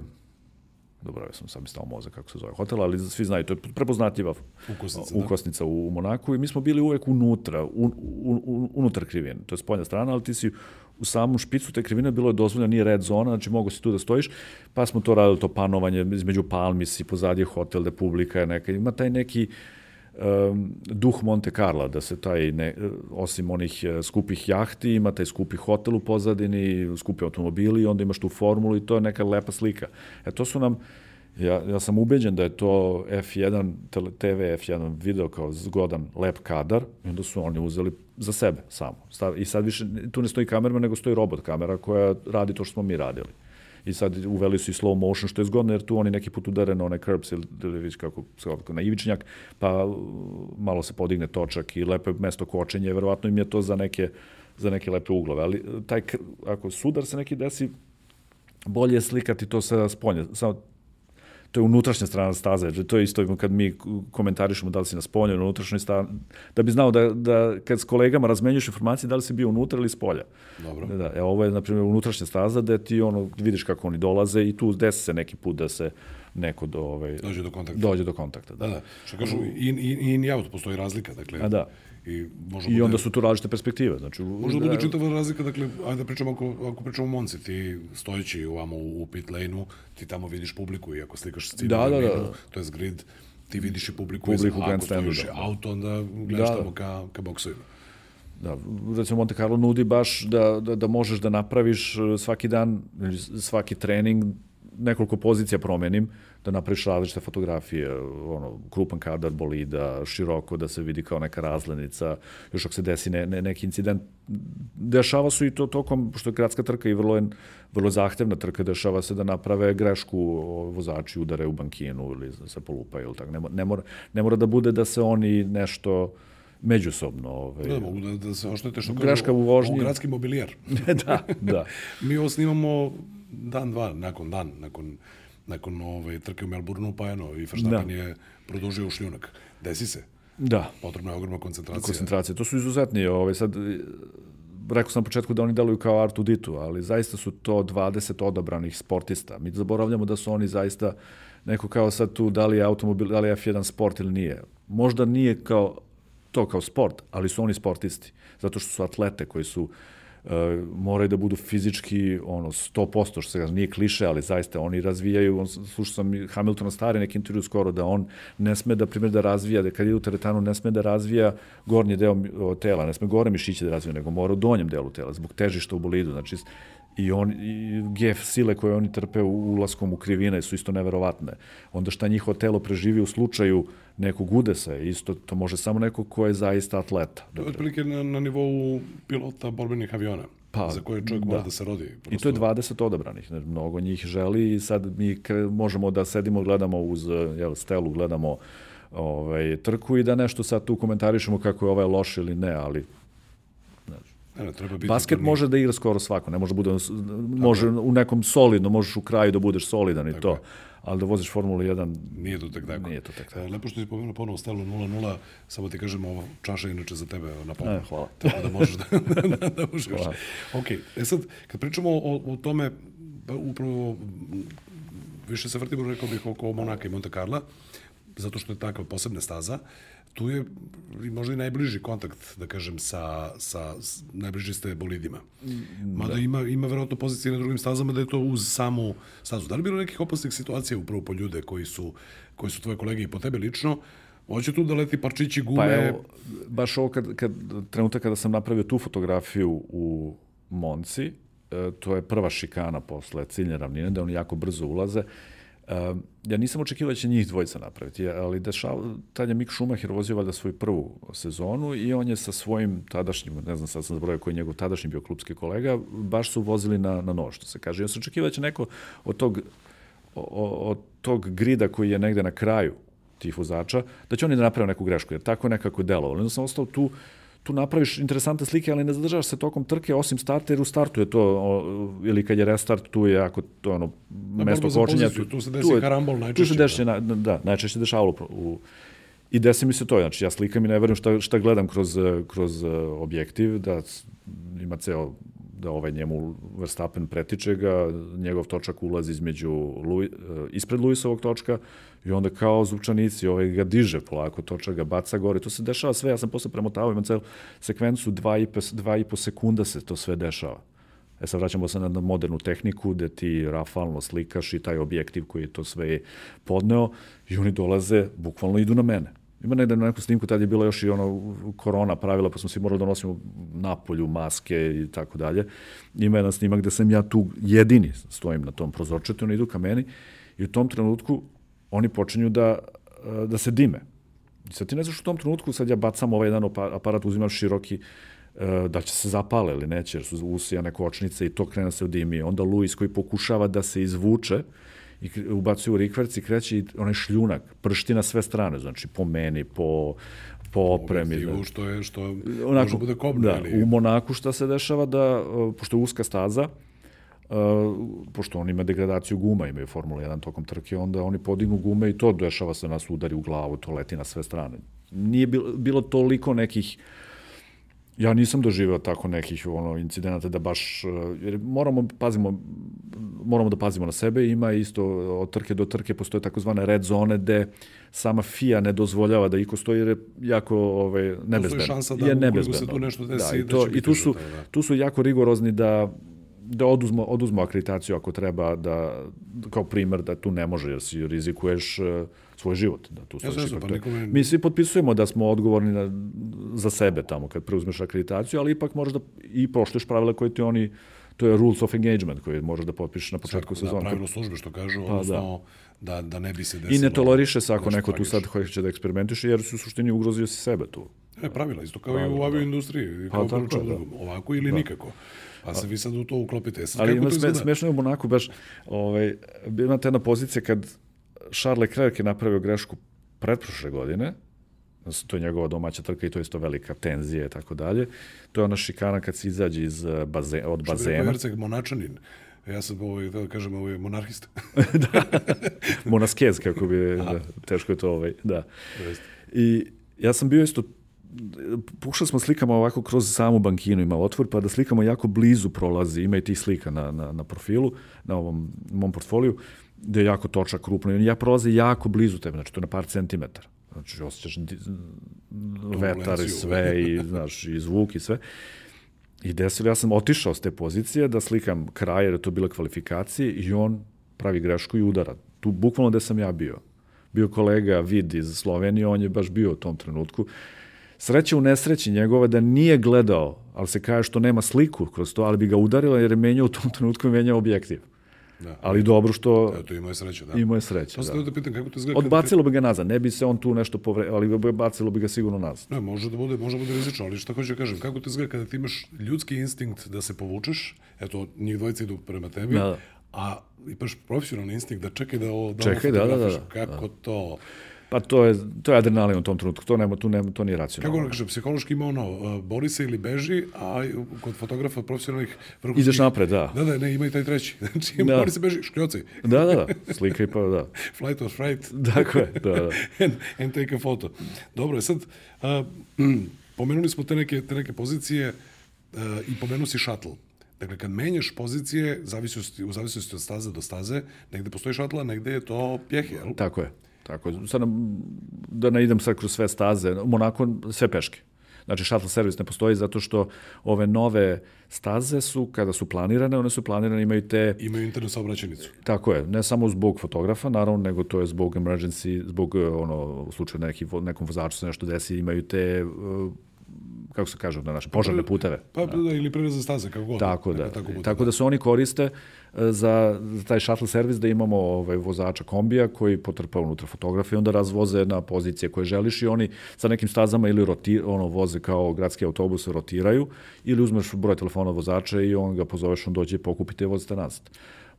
dobro, ja sam sam stao mozak kako se zove hotel, ali svi znaju, to je prepoznatljiva Ukosnica, da. ukosnica u, u Monaku i mi smo bili uvek unutra, un, un, un, unutar krivine, to je spoljna strana, ali ti si u samom špicu te krivine bilo je dozvoljeno, nije red zona, znači mogo si tu da stojiš, pa smo to radili, to panovanje između palmi si, pozadije hotel, da publika je neka, ima taj neki um, duh Monte Carla, da se taj, ne, osim onih e, skupih jahti, ima taj skupi hotel u pozadini, skupi automobili onda imaš tu formulu i to je neka lepa slika. E to su nam, ja, ja sam ubeđen da je to F1, TV F1 video kao zgodan, lep kadar i onda su oni uzeli za sebe samo. I sad više, tu ne stoji kamerma, nego stoji robot kamera koja radi to što smo mi radili i sad uveli su i slow motion, što je zgodno, jer tu oni neki put udare na one curbs ili, ili već kako, kako na ivičnjak, pa uh, malo se podigne točak i lepo je mesto kočenja, verovatno im je to za neke, za neke lepe uglove, ali uh, taj, ako sudar se neki desi, bolje je slikati to sa spolja, samo to je unutrašnja strana staze, to je isto kad mi komentarišemo da li si na spolju, na unutrašnjoj strani, da bi znao da, da kad s kolegama razmenjuješ informacije da li si bio unutra ili spolja. Dobro. Da, da, e, ovo je, na primjer, unutrašnja staza da ti ono, vidiš kako oni dolaze i tu desi se neki put da se neko do, ovaj, dođe do kontakta. Dođe do kontakta, da. Da, da. Što kažu, in, in, in i out, postoji razlika, dakle. A da. I, može I bude, onda su tu različite perspektive. Znači, može da bude čitava razlika, dakle, ajde da pričamo, ako, ako pričamo o Monci, ti stojeći ovamo u, u pit lane-u, ti tamo vidiš publiku i ako slikaš scenu, da, da, da. to je grid, ti vidiš i publiku, publiku i ako stojiš da. auto, onda gledaš da. tamo ka, ka boksovima. Da, recimo Monte Carlo nudi baš da, da, da možeš da napraviš e, svaki dan, svaki trening, nekoliko pozicija promenim, da napraviš različite fotografije, ono, krupan kadar bolida, široko, da se vidi kao neka razlenica, još ako se desi ne, ne, neki incident. Dešava su i to tokom, što je gradska trka i vrlo, je, vrlo zahtevna trka, dešava se da naprave grešku vozači udare u bankinu ili se polupaju ili tako. Ne, ne, mora, ne mora da bude da se oni nešto međusobno. Ovaj, da, mogu da, da se oštete što greška u vožnji. gradski mobilijar. (laughs) da, da. Mi ovo snimamo dan, dva, nakon dan, nakon nakon ove trke u Melbourneu, pa eno, i Verstappen da. je produžio u šljunak. Desi se. Da. Potrebna je ogromna koncentracija. Koncentracija. To su izuzetni, ovaj, sad, rekao sam na početku da oni deluju kao Artu Ditu, ali zaista su to 20 odabranih sportista. Mi zaboravljamo da su oni zaista neko kao sad tu, da li je automobil, da li je F1 sport ili nije. Možda nije kao to kao sport, ali su oni sportisti. Zato što su atlete koji su uh, moraju da budu fizički ono 100%, što se kaže, nije kliše, ali zaista oni razvijaju, on, slušao sam Hamiltona stari neki intervju skoro, da on ne sme da, primjer, da razvija, da kad ide u teretanu ne sme da razvija gornji deo tela, ne sme gore mišiće da razvija, nego mora u donjem delu tela, zbog težišta u bolidu, znači i on i gef sile koje oni trpe u ulaskom u krivine su isto neverovatne. Onda šta njihovo telo preživi u slučaju nekog udesa, isto to može samo neko ko je zaista atleta. To je otprilike na, na nivou pilota borbenih aviona. Pa, za koje čovjek da. mora da se rodi. Prosto. I to je 20 odabranih. Mnogo njih želi i sad mi možemo da sedimo, gledamo uz jel, stelu, gledamo ovaj, trku i da nešto sad tu komentarišemo kako je ovaj loš ili ne, ali Ne, treba biti Basket može da igra skoro svako, ne može da bude može u nekom solidno, možeš u kraju da budeš solidan i tako to. Je. Ali da voziš Formulu 1 nije to tek tako. Nije to tako. E, lepo što si pomenuo ponovo stelo 0-0, samo ti kažemo ova čaša inače za tebe na pola. E, hvala. (laughs) Tako da možeš da, (laughs) da, da uživaš. Hvala. Ok, e sad, kad pričamo o, o tome, pa upravo više se vrtimo, rekao bih, oko Monaka i Monte Carla, zato što je takva posebna staza, tu je možda i najbliži kontakt, da kažem, sa, sa, sa najbliži ste bolidima. Mada da. ima, ima verovatno pozicije na drugim stazama da je to uz samu stazu. Da li bilo nekih opasnih situacija upravo po ljude koji su, koji su tvoje kolege i po tebe lično, Hoće tu da leti parčići gume. Pa evo, baš ovo kad, kad, trenutak kada sam napravio tu fotografiju u Monci, e, to je prva šikana posle ciljne ravnine, da oni jako brzo ulaze Uh, ja nisam očekivao da će njih dvojica napraviti, ali dešava, tad je Mick Schumacher vozio valjda svoju prvu sezonu i on je sa svojim tadašnjim, ne znam sad sam zaboravio koji je njegov tadašnji bio klubski kolega, baš su vozili na, na nož, što se kaže. Ja sam očekivao da će neko od tog, od tog grida koji je negde na kraju tih vozača, da će oni da naprave neku grešku, jer tako nekako delovalo. Onda sam ostao tu, tu napraviš interesantne slike, ali ne zadržavaš se tokom trke, osim starta, jer u startu je to, o, ili kad je restart, tu je ako to ono, Na mesto kočenja. Tu, tu se desi tu je, karambol najčešće. Tu se desi, da. da, najčešće dešavalo u, I desi mi se to, znači ja slikam i ne verujem šta, šta gledam kroz, kroz objektiv, da ima ceo da ovaj njemu Verstappen pretiče ga, njegov točak ulazi između Lui, ispred Luisovog točka i onda kao zvučanici ovaj ga diže polako, točak ga baca gore. To se dešava sve, ja sam posle premotavao, imam celu sekvencu, dva i, po, dva i po sekunda se to sve dešava. E sad vraćamo se na modernu tehniku gde ti rafalno slikaš i taj objektiv koji je to sve podneo i oni dolaze, bukvalno idu na mene Ima negde na nekom snimku, tad je bilo još i ono korona pravila, pa smo svi morali da nosimo napolju maske i tako dalje. Ima jedan snimak gde sam ja tu jedini stojim na tom prozorčetu, oni idu ka meni i u tom trenutku oni počinju da, da se dime. I sad ti ne znaš u tom trenutku, sad ja bacam ovaj jedan aparat, uzimam široki, da će se zapale ili neće, jer su usijane kočnice i to krene da se odimi. Onda Luis koji pokušava da se izvuče, i ubacuje u rikverc i kreće i onaj šljunak, pršti na sve strane, znači po meni, po, po opremi. Da. što je, što Onako, može bude kobno. Da, ili... u Monaku šta se dešava da, pošto je uska staza, pošto on ima degradaciju guma, imaju Formula 1 tokom trke, onda oni podignu gume i to dešava se nas udari u glavu, to leti na sve strane. Nije bilo, bilo toliko nekih uh, Ja nisam doživeo tako nekih ono incidenata da baš jer moramo pazimo moramo da pazimo na sebe, ima isto od trke do trke postoje takozvane red zone gde sama FIA ne dozvoljava da iko stoji jer je jako ovaj nebezbedno. šansa da je nebezbedno. se tu nešto desi da, i, to, da i tu su da. tu su jako rigorozni da da oduzmo, oduzmo akreditaciju ako treba da, kao primer da tu ne može jer si rizikuješ uh, svoj život. Da, tu ja znam, pa nikome... Mi svi potpisujemo da smo odgovorni na, za sebe tamo kad preuzmeš akreditaciju, ali ipak možeš da i poštuješ pravila koje ti oni to je rules of engagement koje možeš da potpišeš na početku sezone. Da, pravilo službe što kažu, pa, odnosno da. da. da, ne bi se desilo. I ne toleriše se ako neko tu sad hoće da eksperimentiše, jer su u suštini ugrozio si sebe tu. E, pravila, isto kao pravila, i u avioindustriji, pa, kao tako, da. ovako ili da. nikako. Pa se vi sad u to uklopite. Sad, Ali ima sme, smešno je u Monaku baš, ovaj, imate jedna pozicija kad Charles Leclerc je napravio grešku pretprošle godine, to je njegova domaća trka i to je isto velika tenzija i tako dalje. To je ona šikana kad se izađe iz eh, baze, od bazena. Što je Herceg Monačanin. Ja sam ovaj, da kažem, ovaj monarhista. (laughs) da, monaskez, kako bi, da, teško je to, ovaj, da. I ja sam bio isto pokušali smo slikamo ovako kroz samu bankinu, ima otvor, pa da slikamo jako blizu prolazi, ima i tih slika na, na, na profilu, na ovom mom portfoliju, gde je jako točak, krupno, i ja prolaze jako blizu tebe, znači to je na par centimetara. Znači, osjećaš vetar i sve, i, znaš, i zvuk i sve. I desilo, ja sam otišao s te pozicije da slikam kraj, jer je to bila kvalifikacije, i on pravi grešku i udara. Tu, bukvalno gde sam ja bio. Bio kolega Vid iz Slovenije, on je baš bio u tom trenutku. Sreća u nesreći njegova da nije gledao, ali se kaže što nema sliku kroz to, ali bi ga udarila jer je menjao u tom trenutku menjao objektiv. Da. Ali dobro što... Da, to imao je sreće, da. Imao je sreće, to da. da pitam kako to izgleda. Odbacilo bi ga nazad, ne bi se on tu nešto povre... ali bi bacilo bi ga sigurno nazad. Ne, može da bude, može da bude rizično, ali šta hoću da kažem, kako to izgleda kada ti imaš ljudski instinkt da se povučeš, eto, njih dvojica idu prema tebi, da, da. a imaš profesionalni instinkt da čekaj da ovo, da čekaj, da, da, da, da. Kako da. to... Pa to je, to je adrenalin u tom trenutku, to, nema, tu nema, to nije racionalno. Kako kaže, psihološki ima ono, uh, bori se ili beži, a kod fotografa profesionalnih vrhunskih... Ideš napred, da. Da, da, ne, ima i taj treći. (laughs) Znači, da. bori se, beži, škljoci. Da, da, da, slika i pa, da. (laughs) Flight or fright. (laughs) Dakle, da, da. and, and take a photo. Dobro, sad, uh, (clears throat) pomenuli smo te neke, te neke pozicije uh, i pomenu si shuttle. Dakle, kad menjaš pozicije, zavisnosti, u zavisnosti od staze do staze, negde postoji šatla, negde je to pjehe, jel? Tako je. Tako, sad da ne idem sad kroz sve staze, Monako sve peške. Znači, shuttle servis ne postoji zato što ove nove staze su, kada su planirane, one su planirane, imaju te... Imaju internu saobraćenicu. Tako je, ne samo zbog fotografa, naravno, nego to je zbog emergency, zbog, ono, u slučaju neki, nekom vozaču se nešto desi, imaju te kako se kaže na naše požarne puteve. Pa da, ili prelazne staze, kako god. Tako da. Tako, bude, tako da se oni koriste e, za, za taj shuttle servis da imamo ovaj vozača kombija koji potrpa unutra fotografije onda razvoze na pozicije koje želiš i oni sa nekim stazama ili roti, ono voze kao gradski autobus rotiraju ili uzmeš broj telefona vozača i on ga pozoveš on dođe pokupite i vozite nazad.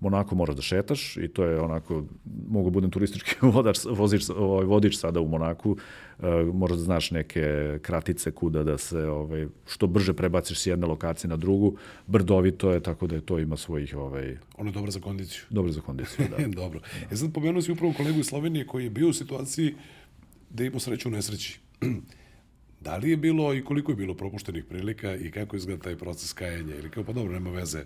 Monako moraš da šetaš i to je onako, mogu budem turistički (laughs) vodač, vozič, ovaj, vodič sada u Monaku, uh, moraš da znaš neke kratice kuda da se ovaj, što brže prebaciš s jedne lokacije na drugu, brdovito je, tako da je to ima svojih... Ovaj, ono je dobro za kondiciju. Dobro za kondiciju, da. (laughs) dobro. Da. E sad pomenuo si upravo kolegu iz Slovenije koji je bio u situaciji da ima sreću u nesreći. (clears throat) da li je bilo i koliko je bilo propuštenih prilika i kako izgleda taj proces kajanja ili kao pa dobro, nema veze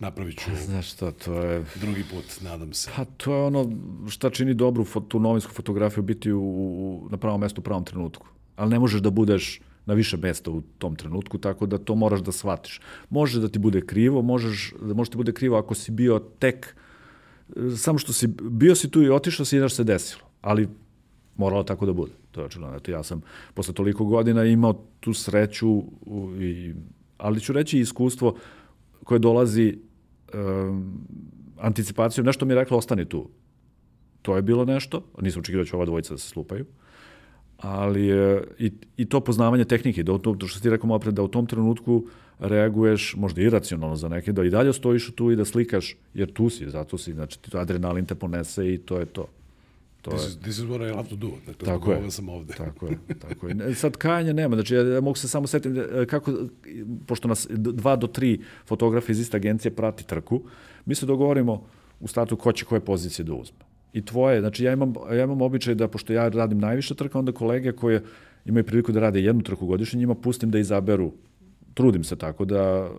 napravit ću Znaš što, to je... drugi put, nadam se. Pa to je ono šta čini dobru tu novinsku fotografiju biti u, u, na pravom mestu u pravom trenutku. Ali ne možeš da budeš na više mesta u tom trenutku, tako da to moraš da shvatiš. Može da ti bude krivo, možeš, da može ti bude krivo ako si bio tek, samo što si, bio si tu i otišao si i se desilo. Ali Moralo tako da bude. To je očigledno. Eto, ja sam posle toliko godina imao tu sreću, i, ali ću reći iskustvo koje dolazi anticipacijom. Nešto mi je rekla, ostani tu. To je bilo nešto. Nisam očekivao da će ova dvojica da se slupaju ali i, i to poznavanje tehnike, da, to, što ti rekao malo pre, da u tom trenutku reaguješ možda iracionalno za neke, da i dalje stojiš tu i da slikaš, jer tu si, zato si, znači adrenalin te ponese i to je to. To this, is, this is what I love to do. Dakle, tako je. sam ovde. Tako je. Tako je. Sad kajanja nema. Znači, ja, mogu se samo setiti e, kako, pošto nas dva do tri fotografe iz iste agencije prati trku, mi se dogovorimo u startu ko će koje pozicije da uzme i tvoje, znači ja imam, ja imam običaj da, pošto ja radim najviše trka, onda kolege koje imaju priliku da rade jednu trku godišnje, njima pustim da izaberu, trudim se tako da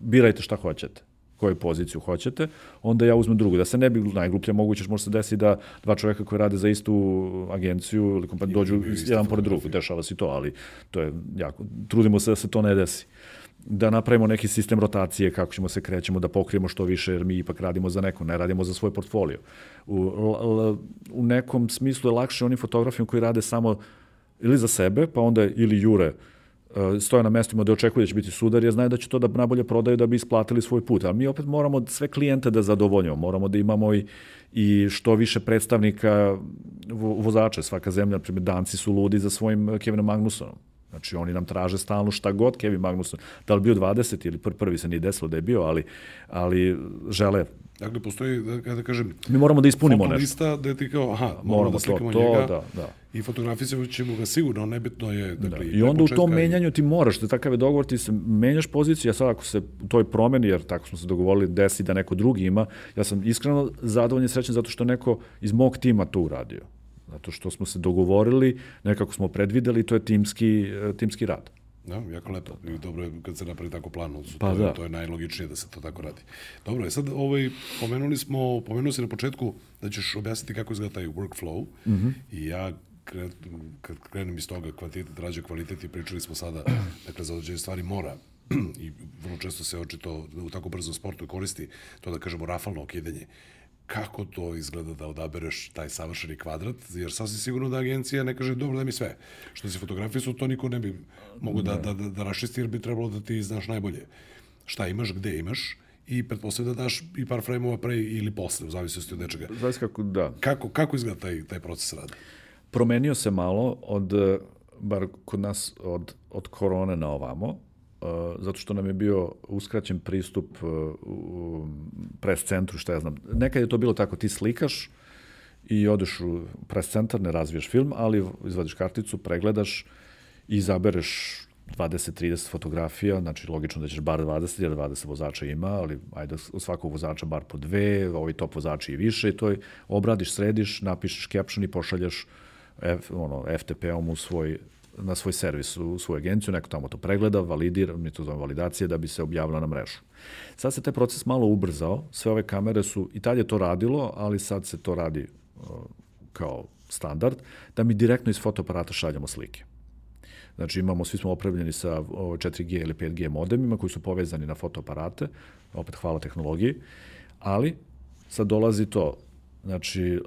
birajte šta hoćete koju poziciju hoćete, onda ja uzmem drugu. Da se ne bi najgluplje moguće, može se desi da dva čoveka koji rade za istu agenciju ili kompaniju dođu jedan pored drugog, dešava se to, ali to je jako, trudimo se da se to ne desi da napravimo neki sistem rotacije, kako ćemo se krećemo, da pokrijemo što više, jer mi ipak radimo za neko, ne radimo za svoj portfolio. U, l, u nekom smislu je lakše onim fotografima koji rade samo ili za sebe, pa onda ili jure e, stoje na mestima da očekuju da će biti sudar, jer znaju da će to da nabolje prodaju da bi isplatili svoj put. A mi opet moramo sve klijente da zadovoljimo, moramo da imamo i, i što više predstavnika vozača. Svaka zemlja, primjer, danci su ludi za svojim Kevinom Magnusonom Znači, oni nam traže stalno šta god Kevin Magnusson, da li bio 20 ili prvi se nije desilo da je bio, ali, ali žele Dakle, postoji, da, da kažem... Mi moramo da ispunimo nešto. lista da ti kao, aha, moramo, moramo da slikamo to, njega da, da. i fotografisat ćemo ga sigurno, nebitno je... Dakle, da. I onda u tom menjanju ti moraš, da takav je dogovor, ti se menjaš poziciju, ja sad ako se u toj promeni, jer tako smo se dogovorili, desi da neko drugi ima, ja sam iskreno zadovoljan i srećan zato što neko iz mog tima to uradio. Zato što smo se dogovorili, nekako smo predvideli, to je timski, e, timski rad. Da, jako lepo. I dobro je kad se napravi tako plan. Pa to, da. je, to je najlogičnije da se to tako radi. Dobro, je sad ovaj, pomenuli smo, pomenuo si na početku da ćeš objasniti kako izgleda taj workflow mm -hmm. i ja kad krenem iz toga kvantitet rađe kvalitet i pričali smo sada, dakle za određene stvari mora (clears throat) i vrlo često se očito u tako brzom sportu koristi to da kažemo rafalno okidanje kako to izgleda da odabereš taj savršeni kvadrat, jer sasvim sigurno da agencija ne kaže dobro da mi sve. Što se fotografije su, to niko ne bi mogo da, da, da, da rašisti, jer bi trebalo da ti znaš najbolje šta imaš, gde imaš, i pretpostavljam da daš i par frejmova pre ili posle, u zavisnosti od nečega. Zavisi kako, da. Kako, kako izgleda taj, taj proces rada? Promenio se malo od, bar kod nas, od, od korone na ovamo, zato što nam je bio uskraćen pristup u pres centru, šta ja znam. Nekad je to bilo tako, ti slikaš i odeš u pres centar, ne razviješ film, ali izvadiš karticu, pregledaš i izabereš 20-30 fotografija, znači logično da ćeš bar 20, jer 20 vozača ima, ali ajde od svakog vozača bar po dve, ovi top vozači i više, i to je, obradiš, središ, napišeš caption i pošalješ F, ono, FTP-om u svoj na svoj servis, u svoju agenciju, neko tamo to pregleda, validira, mi to zovemo validacije, da bi se objavilo na mrežu. Sad se taj proces malo ubrzao, sve ove kamere su, i tad je to radilo, ali sad se to radi uh, kao standard, da mi direktno iz fotoaparata šaljamo slike. Znači imamo, svi smo opravljeni sa 4G ili 5G modemima koji su povezani na fotoaparate, opet hvala tehnologiji, ali sad dolazi to, Znači, e, e,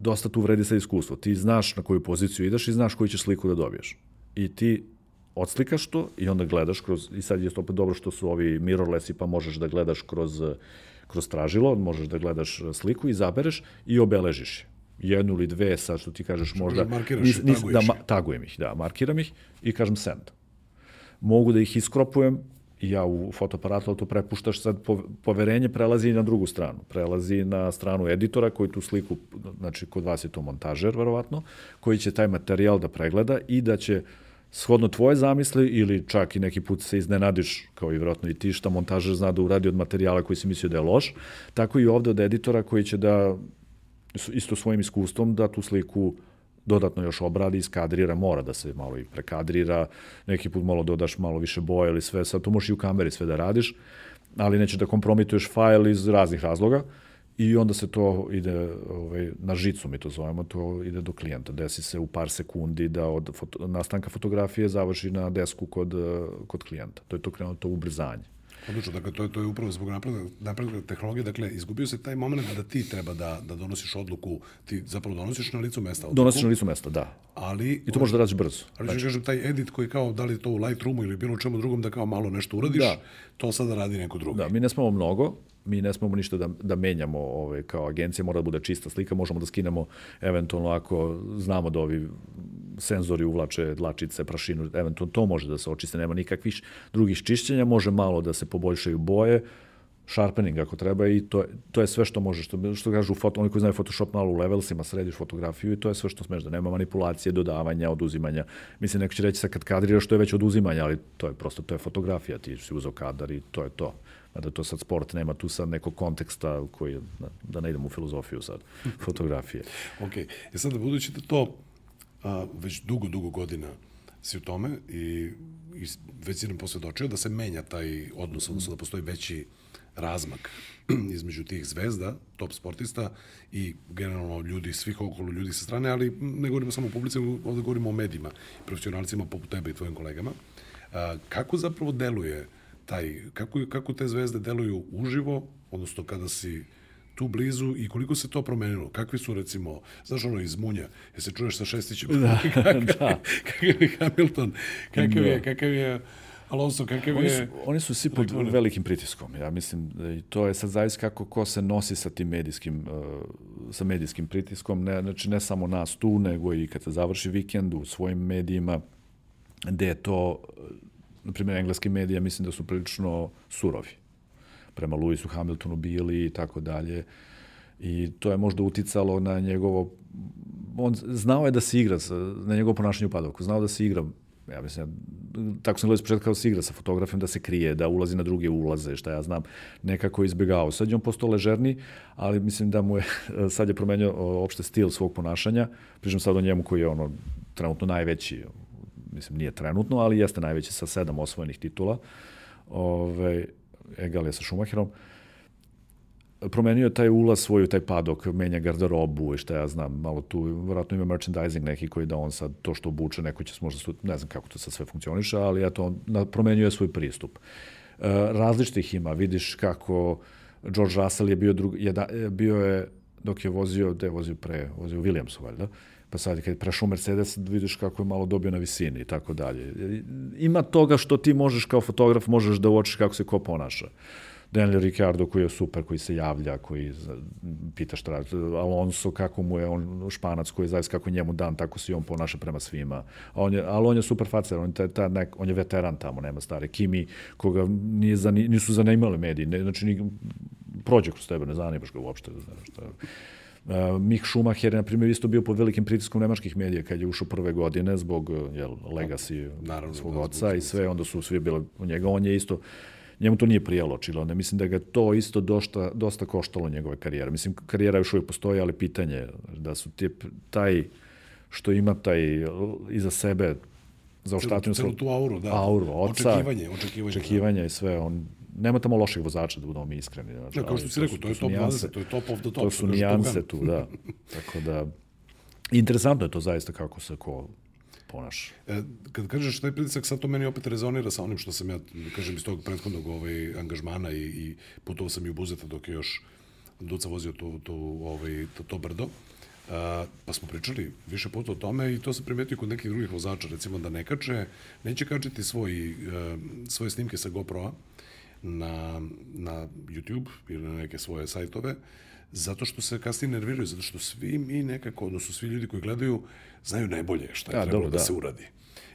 dosta tu vredi sa iskustvo. Ti znaš na koju poziciju ideš i znaš koju ćeš sliku da dobiješ. I ti odslikaš to i onda gledaš kroz, i sad je to opet dobro što su ovi mirrorlessi pa možeš da gledaš kroz, kroz tražilo, možeš da gledaš sliku, izabereš i obeležiš je jednu ili dve, sad što ti kažeš znači, možda... Markiraš, nis, nis, da, ma, tagujem ih, da, markiram ih i kažem send. Mogu da ih iskropujem, ja u fotoaparatu, ali to prepuštaš sad, poverenje prelazi na drugu stranu. Prelazi na stranu editora koji tu sliku, znači kod vas je to montažer, verovatno, koji će taj materijal da pregleda i da će shodno tvoje zamisli ili čak i neki put se iznenadiš, kao i vjerojatno i ti, šta montažer zna da uradi od materijala koji si mislio da je loš, tako i ovde od editora koji će da isto svojim iskustvom da tu sliku uh, dodatno još obradi, iskadrira, mora da se malo i prekadrira, neki put malo dodaš malo više boje ili sve, sad to možeš i u kameri sve da radiš, ali neće da kompromituješ fajl iz raznih razloga i onda se to ide ovaj, na žicu, mi to zovemo, to ide do klijenta. Desi se u par sekundi da od foto, nastanka fotografije završi na desku kod, kod klijenta. To je to krenuto ubrzanje. Odlično, dakle, to je, to je upravo zbog napretka, napretka tehnologije, dakle, izgubio se taj moment da ti treba da, da donosiš odluku, ti zapravo donosiš na licu mesta odluku. Donosiš na licu mesta, da. Ali, I to možeš da radiš brzo. Ali znači, kažem, taj edit koji kao, da li to u Lightroomu ili bilo čemu drugom, da kao malo nešto uradiš, Da. to sada radi neko drugi. Da, mi ne smemo mnogo, mi ne smemo ništa da, da menjamo ove, kao agencija, mora da bude čista slika, možemo da skinemo eventualno ako znamo da ovi senzori uvlače dlačice, prašinu, eventualno to može da se očiste, nema nikakvih drugih čišćenja, može malo da se poboljšaju boje, sharpening ako treba i to, to je sve što može, što, što kažu foto, oni koji znaju Photoshop malo u levelsima, središ fotografiju i to je sve što smeš da nema manipulacije, dodavanja, oduzimanja. Mislim, neko će reći sad kad kadriraš, to je već oduzimanje, ali to je prosto, to je fotografija, ti si uzao kadar i to je to. Mada to sad sport nema tu sad nekog konteksta koji, da, da ne idem u filozofiju sad, (laughs) fotografije. Ok, e sada budući da to a, već dugo, dugo godina si u tome i, i već si nam posvedočio da se menja taj odnos, odnosno da postoji veći razmak (clears throat) između tih zvezda, top sportista i generalno ljudi, svih okolo ljudi sa strane, ali ne govorimo samo o publici, ovde govorimo o medijima, profesionalcima poput tebe i tvojim kolegama. A, kako zapravo deluje taj, kako, kako te zvezde deluju uživo, odnosno kada si tu blizu i koliko se to promenilo? Kakvi su recimo, znaš ono iz Munja, je se čuješ sa Šestićem? (laughs) Da, (laughs) kakav, da. kakav je Hamilton, kakav je, kakav je Alonso, kakav Oni su, je... oni su svi pod velikim pritiskom. Ja mislim da i to je sad zavisi kako ko se nosi sa tim medijskim uh, sa medijskim pritiskom, ne znači ne samo nas tu, nego i kad se završi vikend u svojim medijima gde je to na primjer engleski medija mislim da su prilično surovi prema Lewisu Hamiltonu bili i tako dalje. I to je možda uticalo na njegovo on znao je da se igra sa, na njegovo ponašanje u padovku, znao da se igra ja mislim, tako sam gledao iz početka kao da se igra sa fotografijom, da se krije, da ulazi na druge ulaze, šta ja znam, nekako izbjegao. Sad je on postao ležerni, ali mislim da mu je, (laughs) sad je promenio opšte stil svog ponašanja, pričam sad o njemu koji je ono trenutno najveći, mislim nije trenutno, ali jeste najveći sa sedam osvojenih titula, Ove, egal je sa Schumacherom, promenio je taj ulaz svoj taj padok, menja garderobu i šta ja znam, malo tu, vjerojatno ima merchandising neki koji da on sad to što obuče, neko će možda, su, ne znam kako to sad sve funkcioniše, ali eto, on na- promenio je svoj pristup. E, različitih ima, vidiš kako George Russell je bio, drug, je, da, e, bio je, dok je vozio, gde je vozio pre, vozio Williamsu, valjda, pa sad kad prešao Mercedes, vidiš kako je malo dobio na visini i tako dalje. Ima toga što ti možeš kao fotograf, možeš da uočiš kako se ko ponaša. Daniel Ricciardo koji je super, koji se javlja, koji pita šta. Alonso, kako mu je on španac, koji je zaista kako je njemu dan, tako se i on ponaša prema svima. A on je, ali on je super facer, on je, ta, ta, nek, on je veteran tamo, nema stare. Kimi, koga nije zani, nisu zanimali mediji, ne, znači ni, prođe kroz tebe, ne zanimaš ga uopšte. Znaš šta. Mik Schumacher je, na primjer, isto bio pod velikim pritiskom nemačkih medija kad je ušao prve godine zbog jel, legacy Naravno, svog da, oca i sve, onda su svi bile u njega. On je isto, njemu to nije prijelo očigledno. Mislim da ga to isto dosta, dosta koštalo njegove karijere. Mislim, karijera još uvijek postoji, ali pitanje je da su ti, taj, što ima taj iza sebe za Celu, celu tu auru, da. auru, oca, Očekivanje, očekivanje. očekivanja i sve. On, nema tamo loših vozača, da budemo mi iskreni. Znači, Da, kao što si to rekao, su- to je top nijanse. 20, to je top of the top. To su nijanse tu, da. Tako da, interesantno je to zaista kako se ko ponaša. E, kad kažeš taj pritisak, sad to meni opet rezonira sa onim što sam ja, da kažem, iz tog prethodnog ovaj, angažmana i, i putovao sam i u Buzeta dok je još Duca vozio tu, tu, ovaj, to, to brdo. A, pa smo pričali više puta o tome i to sam primetio kod nekih drugih vozača, recimo da ne kače, neće kačiti svoj, e, svoje snimke sa GoPro-a na, na YouTube ili na neke svoje sajtove, zato što se kasnije nerviraju, zato što svi mi nekako, odnosno svi ljudi koji gledaju, znaju najbolje šta je Da, trebalo dobro, da, da. se uradi.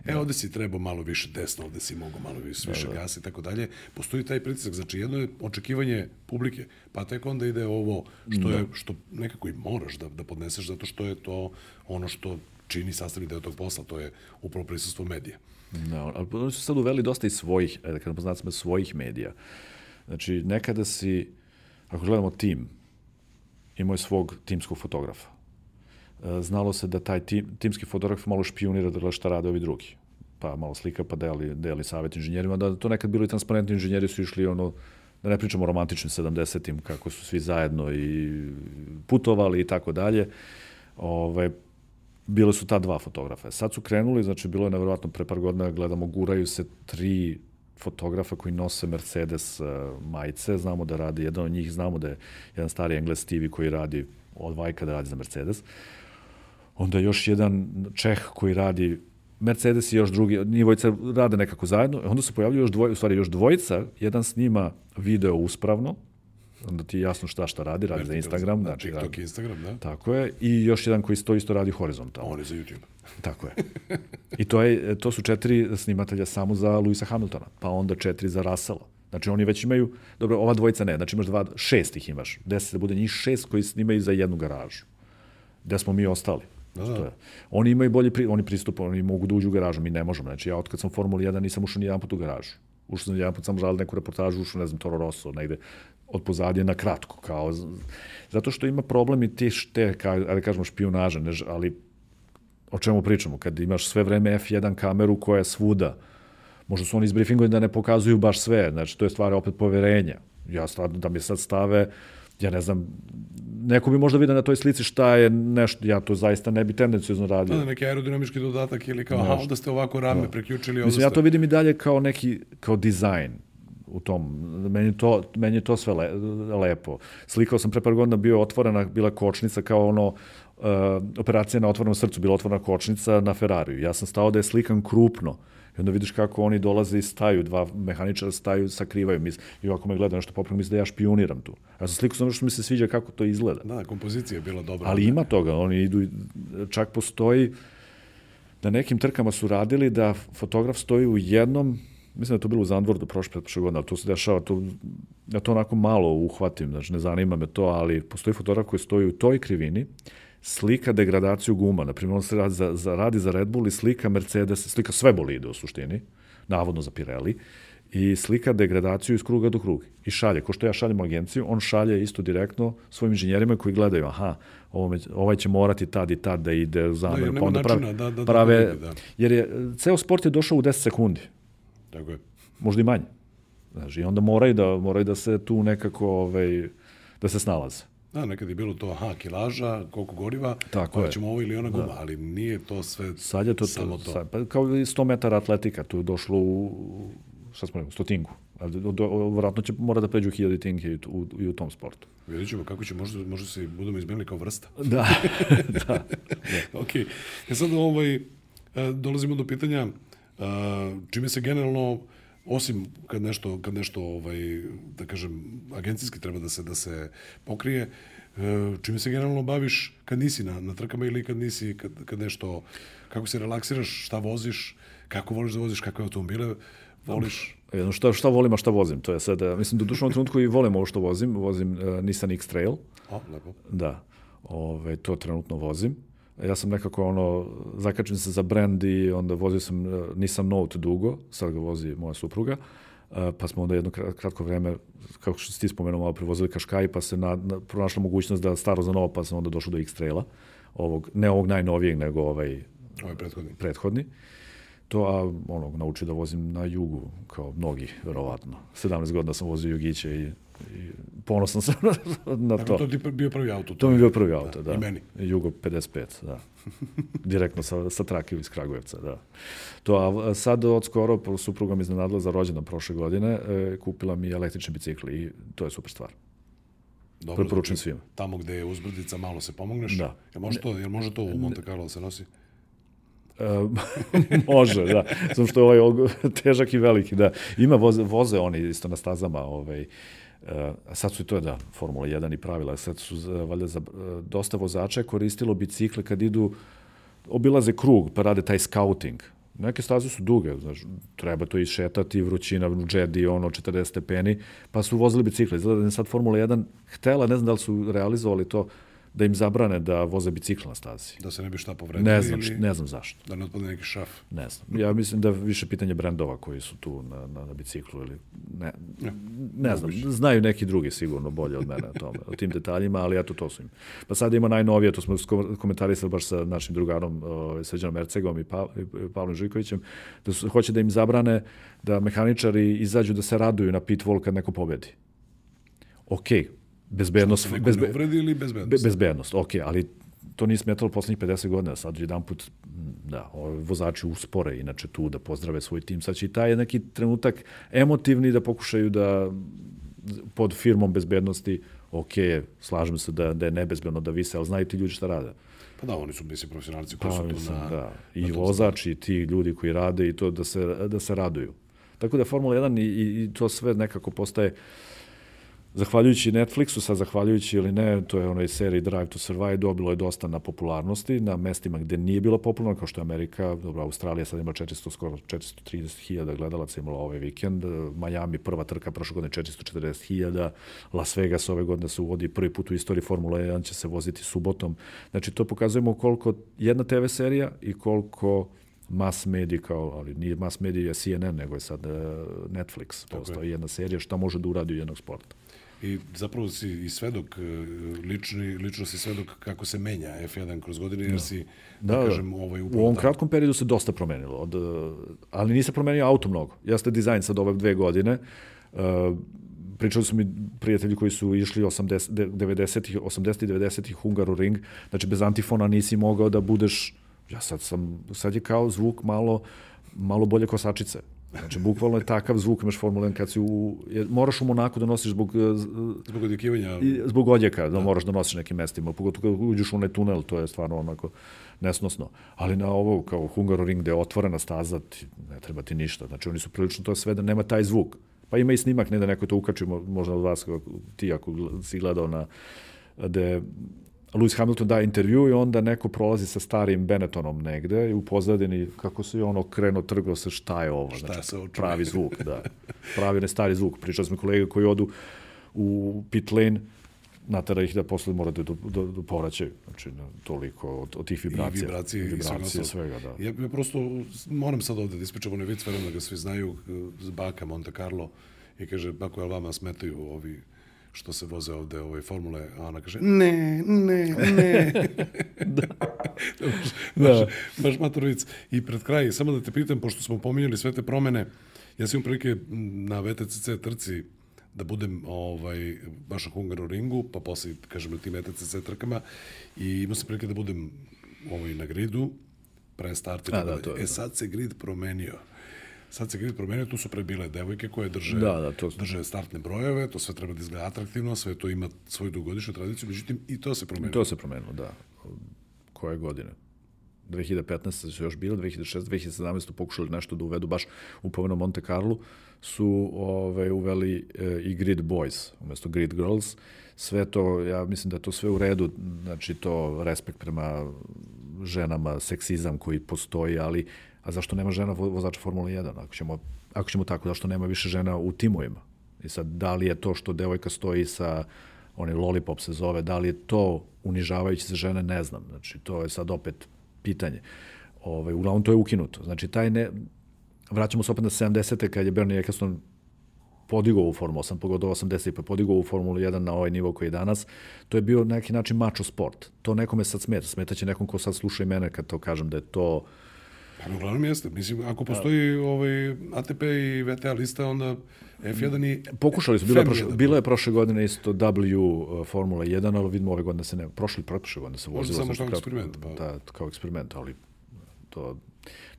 E, ovde si trebao malo više desno, ovde si mogao malo više, više gasa i tako dalje. Postoji taj pritisak, znači jedno je očekivanje publike, pa tek onda ide ovo što je, što nekako i moraš da, da podneseš, zato što je to ono što čini sastavni deo tog posla, to je upravo prisustvo medija. Da, ali oni su sad uveli dosta i svojih, e, da kažem poznacima, svojih medija. Znači, nekada si, ako gledamo tim, imao je svog timskog fotografa. E, Znalo se da taj tim, timski fotograf malo špionira da gleda šta rade ovi drugi. Pa malo slika, pa deli, deli savjet inženjerima. Da to nekad bilo i transparentno, inženjeri su išli ono, da ne pričamo o romantičnim 70-im, kako su svi zajedno i putovali i tako dalje. Ove, bile su ta dva fotografa. Sad su krenuli, znači bilo je nevjerojatno pre par godina, gledamo, guraju se tri fotografa koji nose Mercedes uh, majice, znamo da radi, jedan od njih znamo da je jedan stari Engles Stevie koji radi od Vajka da radi za Mercedes. Onda još jedan Čeh koji radi Mercedes i još drugi, njivojica rade nekako zajedno, onda se pojavljaju još dvojica, u stvari još dvojica, jedan snima video uspravno, onda ti je jasno šta šta radi, radi za Instagram. Da, znači, TikTok radi, i Instagram, da. Tako je, i još jedan koji to isto radi horizontalno. On je za YouTube. (laughs) Tako je. I to, je, to su četiri snimatelja samo za Luisa Hamiltona, pa onda četiri za Russella. Znači oni već imaju, dobro, ova dvojica ne, znači imaš dva, šest ih imaš, deset da bude njih šest koji snimaju za jednu garažu. Gde smo mi ostali. Da, da. je. Oni imaju bolji pri, oni pristup, oni mogu da uđu u garažu, mi ne možemo. Znači ja od kad sam u Formuli 1 nisam ušao ni jedan put u garažu. Ušao sam jedan put, sam žalio neku reportažu, ušao, ne znam, Toro Rosso, negde od pozadije na kratko, kao, zato što ima problem i ti šte, ka, ajde kažemo špijunaža, ne, ali o čemu pričamo, kad imaš sve vreme F1 kameru koja je svuda, možda su oni izbriefingovani da ne pokazuju baš sve, znači to je stvar opet poverenja. Ja stvarno da mi sad stave, ja ne znam, neko bi možda vidio na toj slici šta je nešto, ja to zaista ne bi tendencijozno radio. Da, da, neki aerodinamički dodatak ili kao, aha, onda ste ovako rame preključili, onda Mislim, ja to vidim i dalje kao neki, kao dizajn u tom. Meni, to, meni je to sve le, lepo. Slikao sam pre par godina, bio otvorena, bila kočnica kao ono, uh, operacija na otvorenom srcu, bila otvorena kočnica na Ferrariju. Ja sam stao da je slikan krupno. I onda vidiš kako oni dolaze i staju, dva mehaničara staju, sakrivaju. Mis, I ovako me gleda nešto popravno, misle da ja špioniram tu. Ja sam slikao samo što mi se sviđa kako to izgleda. Da, kompozicija je bila dobra. Ali ima toga, oni idu, čak postoji, na nekim trkama su radili da fotograf stoji u jednom, mislim da je to bilo u Zandvordu prošle pretprošle godine, ali to se dešava, to, ja to onako malo uhvatim, znači ne zanima me to, ali postoji fotograf koji stoji u toj krivini, slika degradaciju guma, na primjer on se radi za, za, radi za Red Bull i slika Mercedes, slika sve bolide u suštini, navodno za Pirelli, i slika degradaciju iz kruga do kruga. I šalje, ko što ja šaljem u agenciju, on šalje isto direktno svojim inženjerima koji gledaju, aha, ovaj će morati tad i tad da ide u jer nema pa onda prave, načina da- da- da prave to vidi, da. jer je, ceo sport je došao u 10 sekundi, Tako je. možda i manje. Znači, i onda moraju da, moraju da se tu nekako, ovaj, da se snalaze. Da, nekad je bilo to, aha, kilaža, koliko goriva, Tako pa ćemo ovo ili ona guma, ali nije to sve Sad je to, samo to. Sad, pa kao i 100 metara atletika, tu je došlo u, šta smo rekli, do, vratno će mora da pređu hiljadi tinke i, u, i u tom sportu. Vidjet ćemo kako će, možda, možda se budemo izmenili kao vrsta. (laughs) (laughs) Da, da. ok. E sad ovaj, e, dolazimo do pitanja čime se generalno osim kad nešto kad nešto ovaj da kažem agencijski treba da se da se pokrije e, čime se generalno baviš kad nisi na, na trkama ili kad nisi kad, kad nešto kako se relaksiraš šta voziš kako voliš da voziš kakve automobile voliš? Jedno, šta, šta volim, a šta vozim, to je sad, eh, mislim, do dušnom trenutku i volim ovo što vozim, vozim uh, Nissan X-Trail, o lepo. Da, ove, to trenutno vozim. Ja sam nekako ono, zakačim se za brand i onda vozio sam uh, Nissan Note dugo, sad ga vozi moja supruga, uh, pa smo onda jedno kra- kratko vreme, kako što si ti spomenuo, malo prevozili Kaškaj, pa se na, na, pronašla mogućnost da staro za novo, pa sam onda došao do X-Traila, ovog, ne ovog najnovijeg, nego ovaj ovaj prethodni prethodni. To, a ono, naučio da vozim na jugu, kao mnogi, verovatno. 17 godina sam vozio jugiće i, i ponosan sam (laughs) na Dakle, to. to ti bio prvi auto. To mi je bio prvi auto, da. I meni. Jugo 55, da. (laughs) Direktno sa, sa trake iz Kragujevca, da. To, a sad od skoro, supruga mi iznenadila za rođendan prošle godine, e, kupila mi električni bicikl i to je super stvar. Dobro, preporučujem znači, svima. Tamo gde je uzbrdica malo se pomogneš. Da. Jel može to, jel može to u Monte Carlo da se nosi? E, (laughs) može, da. Samo što je ovaj težak i veliki, da. Ima voze, voze oni isto na stazama, ovaj, e, a sad su to, da, Formula 1 i pravila, sad su, za- valjda, za, e, dosta vozača koristilo bicikle kad idu, obilaze krug, pa rade taj scouting. Neke staze su duge, znaš, treba to išetati, vrućina džedi, ono, 40 stepeni, pa su vozili bicikle. Izgleda da je sad Formula 1 htela, ne znam da li su realizovali to, da im zabrane da voze bicikl na stazi. Da se ne bi šta povredili Ne znam, ili ne znam zašto. da ne otpadne neki šaf. Ne znam. Ja mislim da više pitanje brendova koji su tu na, na, na biciklu ili ne, ne znam. Znaju neki drugi sigurno bolje od mene o tome, o tim detaljima, ali eto to su im. Pa sad ima najnovije, to smo komentarisali baš sa našim drugarom uh, Srđanom Ercegom i, pa, i Pavlom Živkovićem, da su, hoće da im zabrane da mehaničari izađu da se raduju na pit wall kad neko pobedi. Okej, bezbednost, Neko bezbe, uvredi ili Be, bezbednost? bezbednost, ok, ali to nije smetalo poslednjih 50 godina, sad jedan put, da, ovi vozači uspore inače tu da pozdrave svoj tim, sad će i taj neki trenutak emotivni da pokušaju da pod firmom bezbednosti, ok, slažem se da, da je nebezbedno da vise, ali znaju ti ljudi šta rade. Pa da, oni su, mislim, profesionalci koji Pa, su tu mislim, na... da. I na tom vozač i ti ljudi koji rade i to da se, da se raduju. Tako da Formula 1 i, i, to sve nekako postaje Zahvaljujući Netflixu, sad zahvaljujući ili ne, to je onoj seriji Drive to Survive, dobilo je dosta na popularnosti, na mestima gde nije bilo popularno, kao što je Amerika, dobro, Australija sad ima 400, skoro 430 hiljada gledalaca imala ovaj vikend, Miami prva trka prošle godine 440 hiljada, Las Vegas ove godine se uvodi prvi put u istoriji Formula 1 će se voziti subotom. Znači, to pokazujemo koliko jedna TV serija i koliko mass medija kao, ali nije mass medija CNN, nego je sad uh, Netflix postao jedna serija šta može da uradi u jednog sporta. I zapravo si i svedok, e, lični, lično si svedok kako se menja F1 kroz godine, jer si, da, da kažem, ovaj, u upravo ovom tamo. kratkom periodu se dosta promenilo, od, eh, ali nije se promenio auto mnogo. Jeste dizajn sad ove dve godine, uh, pričali su mi prijatelji koji su išli 80, 90-ih, 80 i 90-ih Hungaroring, znači bez antifona nisi mogao da budeš, ja sad sam, sad je kao zvuk malo, malo bolje kosačice. Znači, bukvalno je takav zvuk, imaš Formula 1 kad si u... Moraš u Monaku da nosiš zbog, eh, Zbog odjekivanja, zbog odjeka, da moraš da nosiš nekim mestima, pogotovo kad uđeš u onaj tunel, to je stvarno onako nesnosno. Ali na ovo, kao Hungaroring, gde je otvorena staza, ti, ne treba ti ništa. Znači, oni su prilično to sve da nema taj zvuk. Pa ima i snimak, ne da neko to ukači, mo- možda od vas, ti ako si gledao na gde Lewis Hamilton daje intervju i onda neko prolazi sa starim Benettonom negde i u pozadini kako se je ono krenuo trgao se šta je ovo, Šta znači se čuje? pravi zvuk, da. Pravi ne stari zvuk. Pričali smo kolega koji odu u pit lane natera ih da posle mora da, da, da, da povraćaju. Znači, na, toliko od, od tih vibracija. i vibracije, i svega, vibracije svega, da. Ja, ja prosto moram sad ovde da ispričam onaj vic, verujem da ga svi znaju, z baka Monte Carlo i kaže, bako, jel vama smetaju ovi što se voze ovde ove formule, a ona kaže, ne, ne, ne. (laughs) (laughs) da. baš, baš, baš matur vic. I pred kraj, samo da te pitam, pošto smo pominjali sve te promene, ja sam prilike na VTCC trci da budem ovaj, baš na Hungaroringu, pa posle, kažem, na tim VTCC trkama i imao sam prilike da budem ovaj, na gridu, pre starta. Da, to je, e, da. sad se grid promenio. Sad se grid promenio, tu su pre bile devojke koje drže, Da, da, to- drže startne brojeve, to sve treba da izgleda atraktivno, sve to ima svoju dugogodišnju tradiciju, međutim i to se promenilo. To se promenilo, da. Koje godine? 2015. su još bile, 2016. 2017. pokušali nešto da uvedu baš u pomenom Monte Carlo, su ove, uveli e, i Grid Boys umesto Grid Girls. Sve to, ja mislim da je to sve u redu, znači to respekt prema ženama, seksizam koji postoji, ali a zašto nema žena vo- vozača Formule 1? Ako ćemo, ako ćemo tako, zašto nema više žena u timovima? I sad, da li je to što devojka stoji sa onaj lollipop se zove, da li je to unižavajući za žene, ne znam. Znači, to je sad opet pitanje. Ovaj, uglavnom, to je ukinuto. Znači, taj ne... Vraćamo se opet na 70. kad je Bernie Eccleston podigao u Formulu 8, pogotovo 80 pa podigao u Formulu 1 na ovaj nivo koji je danas, to je bio neki način mačo sport. To nekome sad smeta. Smetaće nekom ko sad sluša i mene kad to kažem da je to Pa uglavnom jeste. Mislim, ako postoji ovaj, ATP i VTA lista, onda F1 i... Pokušali su, bilo je, prošle, bilo je prošle godine isto W uh, Formula 1, ali vidimo ove godine se ne, prošli, prošle godine se vozilo. samo zato kao eksperiment, pa. Da, kao eksperiment, ali to,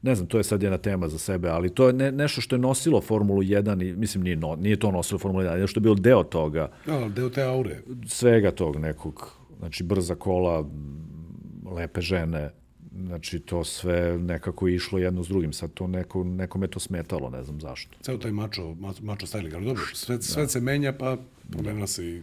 ne znam, to je sad jedna tema za sebe, ali to je ne, nešto što je nosilo Formulu 1 i, mislim, nije, no, nije to nosilo Formulu 1, nešto je bilo deo toga, Da, deo te aure. svega tog nekog, znači brza kola, lepe žene, znači to sve nekako je išlo jedno s drugim, sad to neko, nekome to smetalo, ne znam zašto. Ceo taj mačo, mačo, mačo styling, ali dobro, sve, sve se menja, pa promenila se i,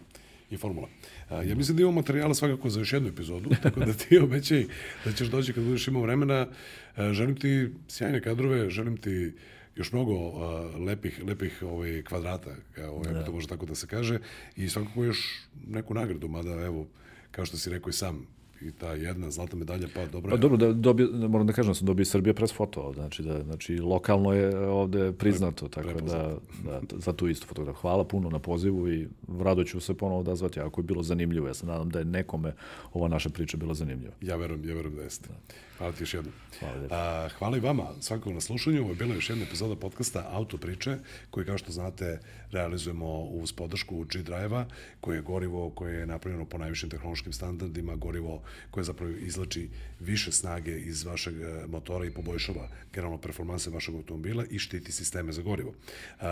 i formula. A, ja mislim da imamo materijala svakako za još jednu epizodu, (laughs) tako da ti obećaj da ćeš doći kad budeš imao vremena. A, želim ti sjajne kadrove, želim ti još mnogo a, lepih, lepih ovaj, kvadrata, kao, ako to može tako da se kaže, i svakako još neku nagradu, mada evo, kao što si rekao i sam, i ta jedna zlata medalja, pa dobro Pa dobro, da dobio, da moram da kažem, da sam dobio Srbija pres foto, ovde, znači, da, znači lokalno je ovde priznato, tako da, da, za tu istu fotograf. Hvala puno na pozivu i rado ću se ponovo odazvati ako je bilo zanimljivo. Ja se nadam da je nekome ova naša priča bila zanimljiva. Ja verujem, ja verujem da jeste. Hvala ti još jednom. Hvala. A, hvala i vama svakako na slušanju. Ovo je bila još jedna epizoda podcasta Auto priče, koji kao što znate realizujemo uz podršku G-Drive-a, koje je gorivo koje je napravljeno po najvišim tehnološkim standardima, gorivo koja zapravo izlači više snage iz vašeg e, motora i poboljšava generalno performanse vašeg automobila i štiti sisteme za gorivo.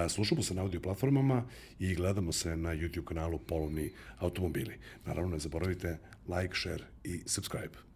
Slušamo se na audio platformama i gledamo se na YouTube kanalu Polovni automobili. Naravno, ne zaboravite like, share i subscribe.